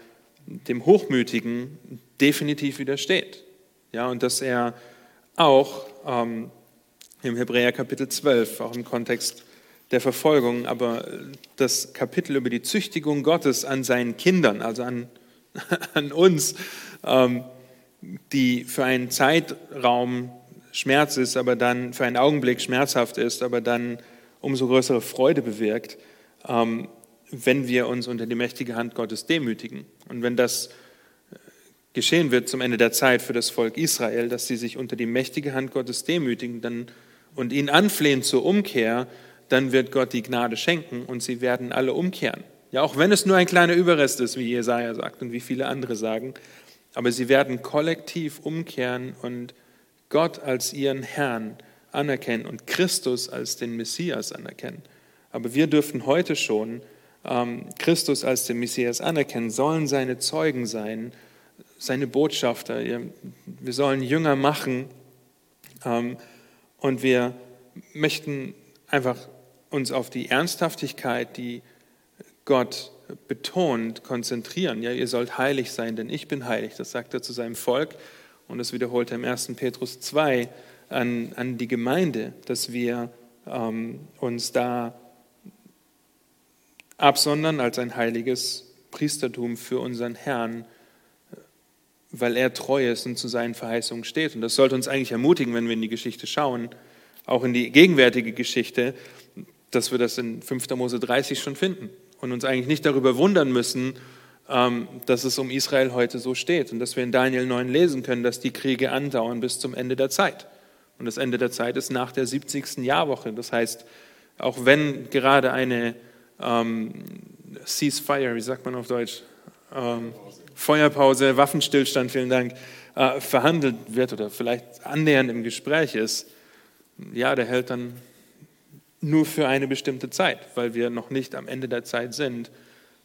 dem Hochmütigen definitiv widersteht. Ja, und dass er auch ähm, im Hebräer Kapitel 12, auch im Kontext der Verfolgung, aber das Kapitel über die Züchtigung Gottes an seinen Kindern, also an, *laughs* an uns, ähm, die für einen Zeitraum Schmerz ist, aber dann für einen Augenblick schmerzhaft ist, aber dann umso größere Freude bewirkt, ähm, wenn wir uns unter die mächtige Hand Gottes demütigen. Und wenn das äh, geschehen wird zum Ende der Zeit für das Volk Israel, dass sie sich unter die mächtige Hand Gottes demütigen dann, und ihn anflehen zur Umkehr, dann wird Gott die Gnade schenken und sie werden alle umkehren. Ja, auch wenn es nur ein kleiner Überrest ist, wie Jesaja sagt und wie viele andere sagen, aber sie werden kollektiv umkehren und Gott als ihren Herrn anerkennen und Christus als den Messias anerkennen. Aber wir dürfen heute schon ähm, Christus als den Messias anerkennen, sollen seine Zeugen sein, seine Botschafter. Wir sollen Jünger machen. Ähm, und wir möchten einfach uns auf die Ernsthaftigkeit, die Gott betont, konzentrieren. Ja, ihr sollt heilig sein, denn ich bin heilig. Das sagt er zu seinem Volk. Und das wiederholt er im 1. Petrus 2 an, an die Gemeinde, dass wir ähm, uns da absondern als ein heiliges Priestertum für unseren Herrn, weil er treu ist und zu seinen Verheißungen steht. Und das sollte uns eigentlich ermutigen, wenn wir in die Geschichte schauen, auch in die gegenwärtige Geschichte, dass wir das in 5. Mose 30 schon finden und uns eigentlich nicht darüber wundern müssen, ähm, dass es um Israel heute so steht und dass wir in Daniel 9 lesen können, dass die Kriege andauern bis zum Ende der Zeit. Und das Ende der Zeit ist nach der 70. Jahrwoche. Das heißt, auch wenn gerade eine ähm, Ceasefire, wie sagt man auf Deutsch? Ähm, Feuerpause, Waffenstillstand, vielen Dank, äh, verhandelt wird oder vielleicht annähernd im Gespräch ist, ja, der hält dann nur für eine bestimmte Zeit, weil wir noch nicht am Ende der Zeit sind,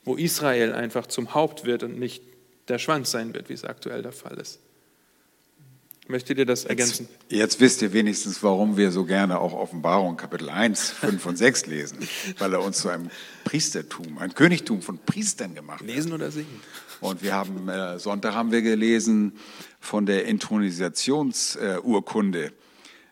wo Israel einfach zum Haupt wird und nicht der Schwanz sein wird, wie es aktuell der Fall ist. Möchtet ihr das ergänzen? Jetzt, jetzt, wisst ihr wenigstens, warum wir so gerne auch Offenbarung Kapitel 1, 5 und 6 lesen. Weil er uns zu einem Priestertum, ein Königtum von Priestern gemacht hat. Lesen oder singen? Und wir haben, äh, Sonntag haben wir gelesen von der Intronisationsurkunde, äh,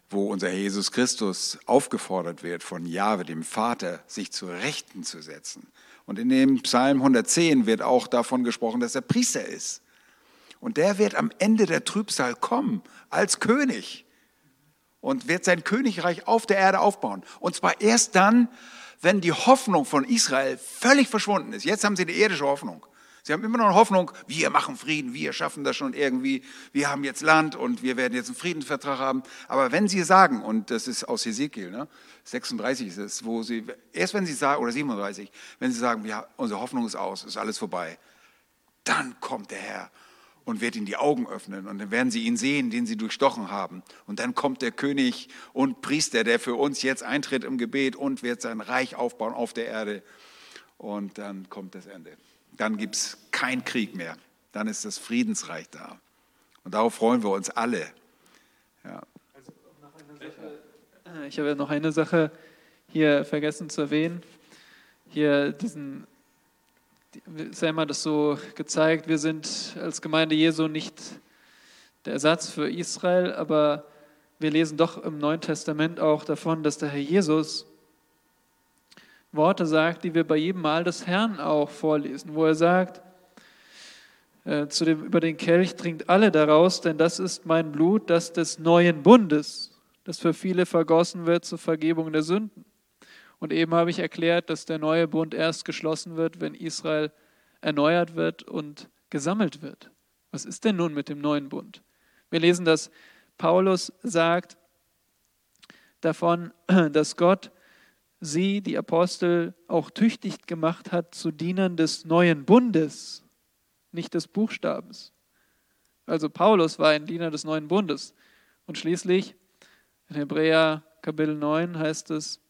wo unser Jesus Christus aufgefordert wird von Jahwe, dem Vater, sich zu Rechten zu setzen. Und in dem Psalm 110 wird auch davon gesprochen, dass er Priester ist. Und der wird am Ende der Trübsal kommen als König und wird sein Königreich auf der Erde aufbauen. Und zwar erst dann, wenn die Hoffnung von Israel völlig verschwunden ist. Jetzt haben sie eine irdische Hoffnung. Sie haben immer noch eine Hoffnung, wir machen Frieden, wir schaffen das schon irgendwie, wir haben jetzt Land und wir werden jetzt einen Friedensvertrag haben. Aber wenn sie sagen, und das ist aus Ezekiel, ne, 36 ist es, wo sie, erst wenn sie sagen, oder 37, wenn sie sagen, ja, unsere Hoffnung ist aus, ist alles vorbei, dann kommt der Herr und wird ihnen die Augen öffnen und dann werden sie ihn sehen, den sie durchstochen haben. Und dann kommt der König und Priester, der für uns jetzt eintritt im Gebet und wird sein Reich aufbauen auf der Erde. Und dann kommt das Ende. Dann gibt es keinen Krieg mehr. Dann ist das Friedensreich da. Und darauf freuen wir uns alle. Ja. Ich habe noch eine Sache hier vergessen zu erwähnen. Hier diesen Sam hat es so gezeigt, wir sind als Gemeinde Jesu nicht der Ersatz für Israel, aber wir lesen doch im Neuen Testament auch davon, dass der Herr Jesus Worte sagt, die wir bei jedem Mal des Herrn auch vorlesen, wo er sagt, äh, zu dem, über den Kelch trinkt alle daraus, denn das ist mein Blut, das des neuen Bundes, das für viele vergossen wird zur Vergebung der Sünden. Und eben habe ich erklärt, dass der neue Bund erst geschlossen wird, wenn Israel erneuert wird und gesammelt wird. Was ist denn nun mit dem neuen Bund? Wir lesen, dass Paulus sagt davon, *clears throat* dass Gott sie, die Apostel, auch tüchtig gemacht hat zu Dienern des neuen Bundes, nicht des Buchstabens. Also Paulus war ein Diener des neuen Bundes. Und schließlich in Hebräer Kapitel 9 heißt es,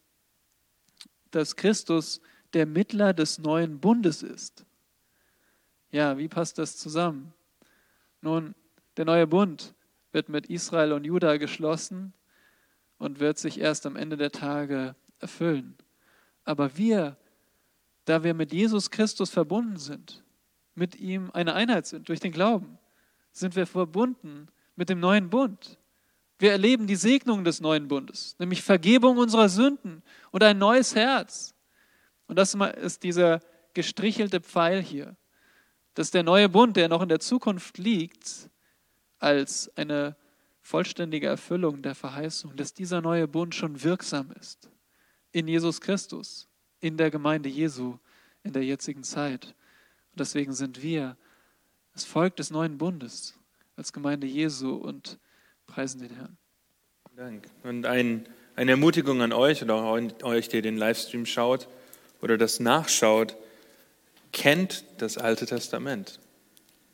dass Christus der Mittler des neuen Bundes ist. Ja, wie passt das zusammen? Nun, der neue Bund wird mit Israel und Juda geschlossen und wird sich erst am Ende der Tage erfüllen. Aber wir, da wir mit Jesus Christus verbunden sind, mit ihm eine Einheit sind durch den Glauben, sind wir verbunden mit dem neuen Bund. Wir erleben die Segnung des neuen Bundes, nämlich Vergebung unserer Sünden und ein neues Herz. Und das ist dieser gestrichelte Pfeil hier, dass der neue Bund, der noch in der Zukunft liegt, als eine vollständige Erfüllung der Verheißung, dass dieser neue Bund schon wirksam ist in Jesus Christus, in der Gemeinde Jesu, in der jetzigen Zeit. Und deswegen sind wir das Volk des neuen Bundes als Gemeinde Jesu und Preisen den Herrn. Dank. Und ein, eine Ermutigung an euch oder auch an euch, der den Livestream schaut oder das nachschaut, kennt das Alte Testament.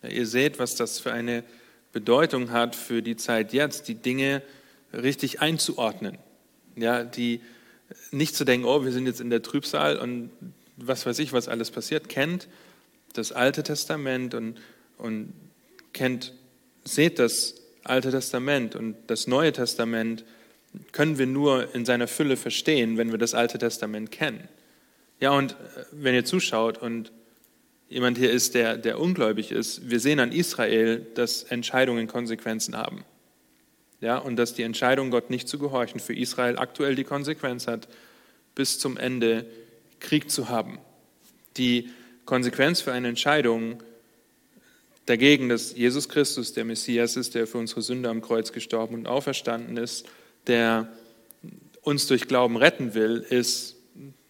Ja, ihr seht, was das für eine Bedeutung hat für die Zeit jetzt, die Dinge richtig einzuordnen. Ja, die nicht zu denken, oh, wir sind jetzt in der Trübsal und was weiß ich, was alles passiert, kennt das Alte Testament und, und kennt, seht das Alte Testament und das Neue Testament können wir nur in seiner Fülle verstehen, wenn wir das Alte Testament kennen. Ja, und äh, wenn ihr zuschaut und jemand hier ist, der, der ungläubig ist, wir sehen an Israel, dass Entscheidungen Konsequenzen haben. Ja, und dass die Entscheidung, Gott nicht zu gehorchen, für Israel aktuell die Konsequenz hat, bis zum Ende Krieg zu haben. Die Konsequenz für eine Entscheidung dagegen, dass Jesus Christus der Messias ist, der für unsere Sünde am Kreuz gestorben und auferstanden ist, der uns durch Glauben retten will, ist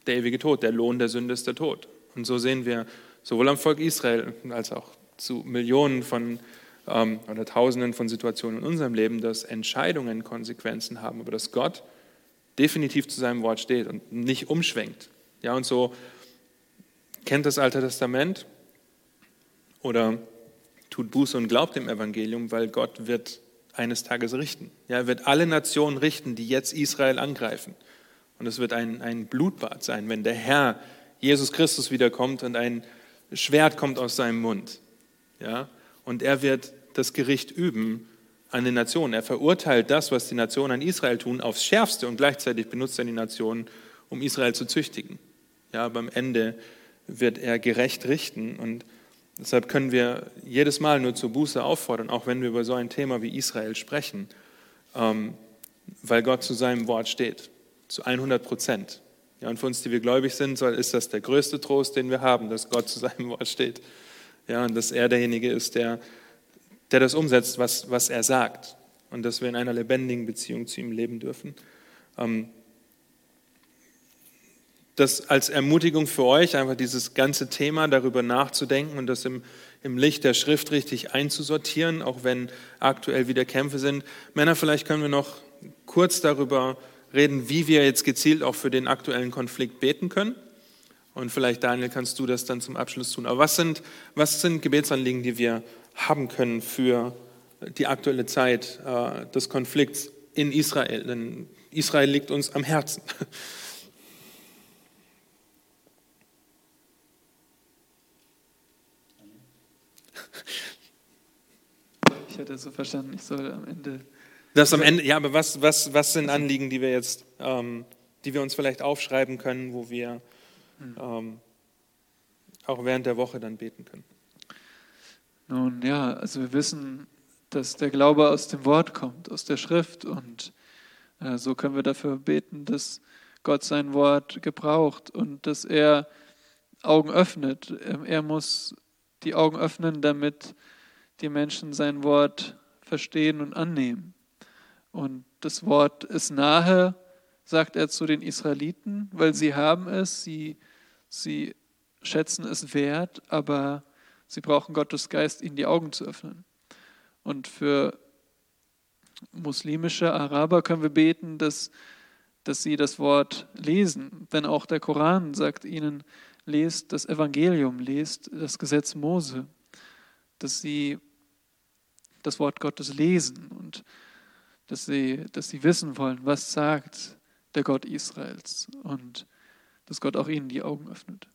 der ewige Tod. Der Lohn der Sünde ist der Tod. Und so sehen wir sowohl am Volk Israel als auch zu Millionen von ähm, oder Tausenden von Situationen in unserem Leben, dass Entscheidungen Konsequenzen haben, aber dass Gott definitiv zu seinem Wort steht und nicht umschwenkt. Ja, und so kennt das Alte Testament oder tut Buße und glaubt dem Evangelium, weil Gott wird eines Tages richten. Ja, er wird alle Nationen richten, die jetzt Israel angreifen. Und es wird ein, ein Blutbad sein, wenn der Herr Jesus Christus wiederkommt und ein Schwert kommt aus seinem Mund. Ja, und er wird das Gericht üben an den Nationen. Er verurteilt das, was die Nationen an Israel tun, aufs Schärfste und gleichzeitig benutzt er die Nationen, um Israel zu züchtigen. Ja, aber am Ende wird er gerecht richten und deshalb können wir jedes Mal nur zur Buße auffordern, auch wenn wir über so ein Thema wie Israel sprechen, ähm, weil Gott zu seinem Wort steht, zu 100 Prozent. Ja, und für uns, die wir gläubig sind, ist das der größte Trost, den wir haben, dass Gott zu seinem Wort steht. Ja, und dass er derjenige ist, der, der das umsetzt, was, was er sagt. Und dass wir in einer lebendigen Beziehung zu ihm leben dürfen. Ähm, das als Ermutigung für euch, einfach dieses ganze Thema darüber nachzudenken und das im, im Licht der Schrift richtig einzusortieren, auch wenn aktuell wieder Kämpfe sind. Männer, vielleicht können wir noch kurz darüber reden, wie wir jetzt gezielt auch für den aktuellen Konflikt beten können. Und vielleicht, Daniel, kannst du das dann zum Abschluss tun. Aber was sind, was sind Gebetsanliegen, die wir haben können für die aktuelle Zeit äh, des Konflikts in Israel? Denn Israel liegt uns am Herzen. *laughs* Ich hätte so verstanden, ich soll am Ende. Das am Ende, ja, aber was, was, was sind Anliegen, die wir jetzt, ähm, die wir uns vielleicht aufschreiben können, wo wir hm. ähm, auch während der Woche dann beten können? Nun ja, also wir wissen, dass der Glaube aus dem Wort kommt, aus der Schrift und äh, so können wir dafür beten, dass Gott sein Wort gebraucht und dass er Augen öffnet. Ähm, er muss die Augen öffnen, damit die Menschen sein Wort verstehen und annehmen. Und das Wort ist nahe, sagt er zu den Israeliten, weil sie haben es, sie, sie schätzen es wert, aber sie brauchen Gottes Geist, ihnen die Augen zu öffnen. Und für muslimische Araber können wir beten, dass, dass sie das Wort lesen. Denn auch der Koran sagt ihnen, lest das Evangelium, lest das Gesetz Mose dass sie das Wort Gottes lesen und dass sie, dass sie wissen wollen, was sagt der Gott Israels und dass Gott auch ihnen die Augen öffnet.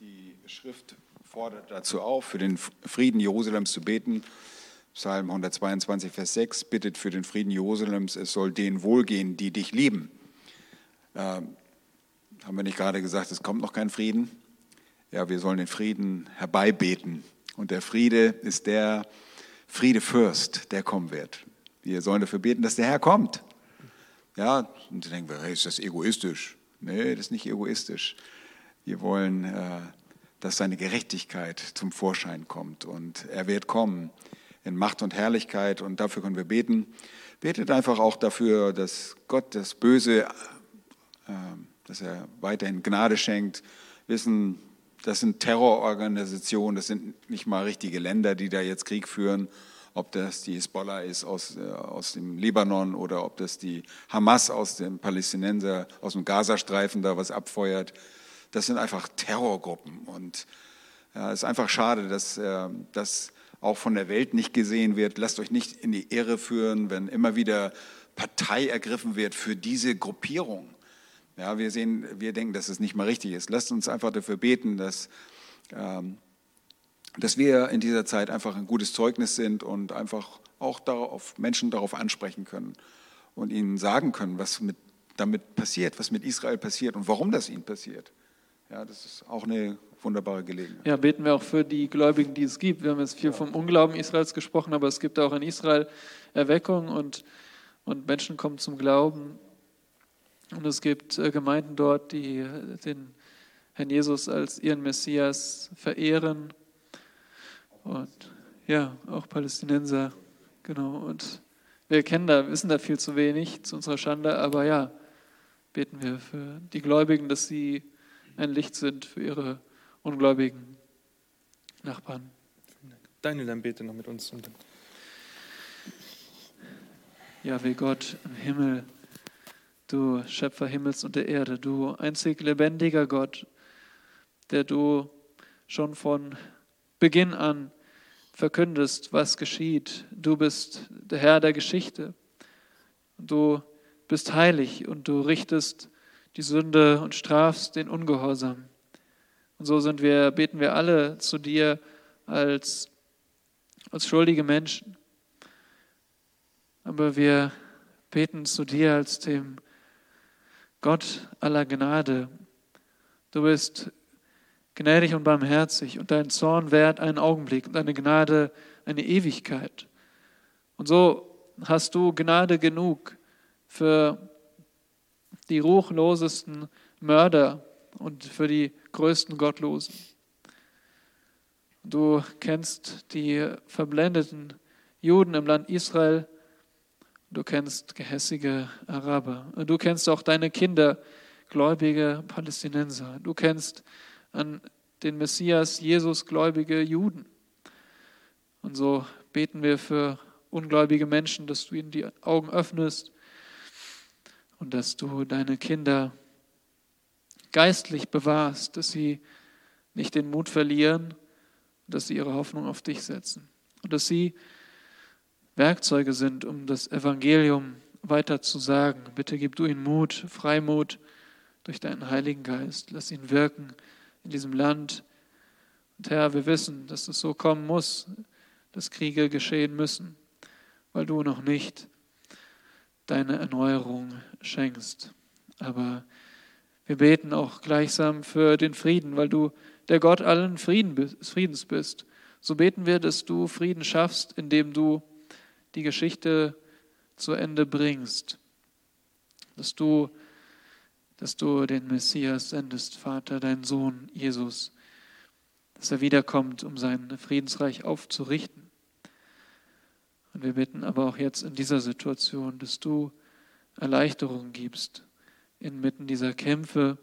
Die Schrift fordert dazu auf, für den Frieden Jerusalems zu beten. Psalm 122, Vers 6 bittet für den Frieden Jerusalems, es soll denen wohlgehen, die dich lieben. Ähm, haben wir nicht gerade gesagt, es kommt noch kein Frieden? Ja, wir sollen den Frieden herbeibeten. Und der Friede ist der Friedefürst, der kommen wird. Wir sollen dafür beten, dass der Herr kommt. Ja, und dann denken wir, hey, ist das egoistisch? Nee, das ist nicht egoistisch. Wir wollen, äh, dass seine Gerechtigkeit zum Vorschein kommt. Und er wird kommen in Macht und Herrlichkeit. Und dafür können wir beten. Betet einfach auch dafür, dass Gott das Böse äh, dass er weiterhin Gnade schenkt. Wissen, das sind Terrororganisationen, das sind nicht mal richtige Länder, die da jetzt Krieg führen. Ob das die Hezbollah ist aus, äh, aus dem Libanon oder ob das die Hamas aus dem Palästinenser, aus dem Gazastreifen da was abfeuert. Das sind einfach Terrorgruppen. Und es ist einfach schade, dass äh, das auch von der Welt nicht gesehen wird. Lasst euch nicht in die Irre führen, wenn immer wieder Partei ergriffen wird für diese Gruppierung Ja, wir sehen, wir denken, dass es nicht mal richtig ist. Lasst uns einfach dafür beten, dass, ähm, dass wir in dieser Zeit einfach ein gutes Zeugnis sind und einfach auch darauf, Menschen darauf ansprechen können und ihnen sagen können, was mit, damit passiert, was mit Israel passiert und warum das ihnen passiert. Ja, das ist auch eine wunderbare Gelegenheit. Ja, beten wir auch für die Gläubigen, die es gibt. Wir haben jetzt viel vom Unglauben Israels gesprochen, aber es gibt auch in Israel Erweckung und, und Menschen kommen zum Glauben. Und es gibt äh, Gemeinden dort, die äh, den Herrn Jesus als ihren Messias verehren. Und ja, auch Palästinenser, genau. Und wir kennen da, wissen da viel zu wenig zu unserer Schande, aber ja, beten wir für die Gläubigen, dass sie ein Licht sind für ihre ungläubigen Nachbarn. Daniel, dann bete noch mit uns. Ja, wie Gott im Himmel, du Schöpfer Himmels und der Erde, du einzig lebendiger Gott, der du schon von Beginn an verkündest, was geschieht. Du bist der Herr der Geschichte. Du bist heilig und du richtest die Sünde und strafst den Ungehorsam. Und so sind wir, beten wir alle zu dir als, als schuldige Menschen. Aber wir beten zu dir als dem Gott aller Gnade. Du bist gnädig und barmherzig und dein Zorn währt einen Augenblick und deine Gnade eine Ewigkeit. Und so hast du Gnade genug für die ruchlosesten Mörder und für die größten Gottlosen. Du kennst die verblendeten Juden im Land Israel. Du kennst gehässige Araber. Du kennst auch deine Kinder, gläubige Palästinenser. Du kennst an den Messias Jesus gläubige Juden. Und so beten wir für ungläubige Menschen, dass du ihnen die Augen öffnest und dass du deine Kinder geistlich bewahrst, dass sie nicht den Mut verlieren, dass sie ihre Hoffnung auf dich setzen und dass sie Werkzeuge sind, um das Evangelium weiter zu sagen. Bitte gib du ihnen Mut, Freimut durch deinen Heiligen Geist. Lass ihn wirken in diesem Land. Und Herr, wir wissen, dass es so kommen muss, dass Kriege geschehen müssen, weil du noch nicht deine Erneuerung schenkst. Aber wir beten auch gleichsam für den Frieden, weil du der Gott allen Friedens bist. So beten wir, dass du Frieden schaffst, indem du die Geschichte zu Ende bringst. Dass du, dass du den Messias sendest, Vater, deinen Sohn Jesus, dass er wiederkommt, um sein Friedensreich aufzurichten. Und wir bitten aber auch jetzt in dieser Situation, dass du Erleichterung gibst inmitten dieser Kämpfe,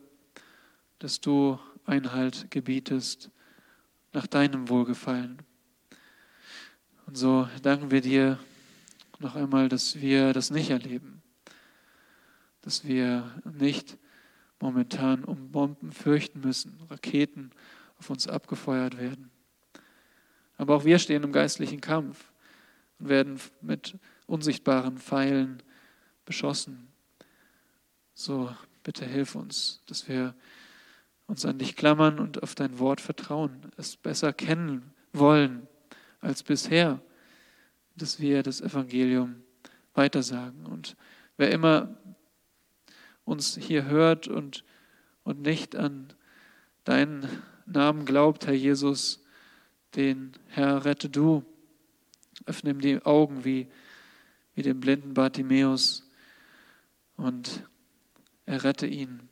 dass du Einhalt gebietest nach deinem Wohlgefallen. Und so danken wir dir noch einmal, dass wir das nicht erleben, dass wir nicht momentan um Bomben fürchten müssen, Raketen auf uns abgefeuert werden. Aber auch wir stehen im geistlichen Kampf und werden mit unsichtbaren Pfeilen beschossen. So, bitte hilf uns, dass wir uns an dich klammern und auf dein Wort vertrauen, es besser kennen wollen als bisher, dass wir das Evangelium weitersagen. Und wer immer uns hier hört und, und nicht an deinen Namen glaubt, Herr Jesus, den Herr rette du. Öffne ihm die Augen wie, wie dem blinden Bartimäus und Errette ihn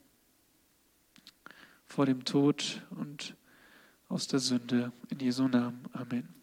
vor dem Tod und aus der Sünde. In Jesu Namen. Amen.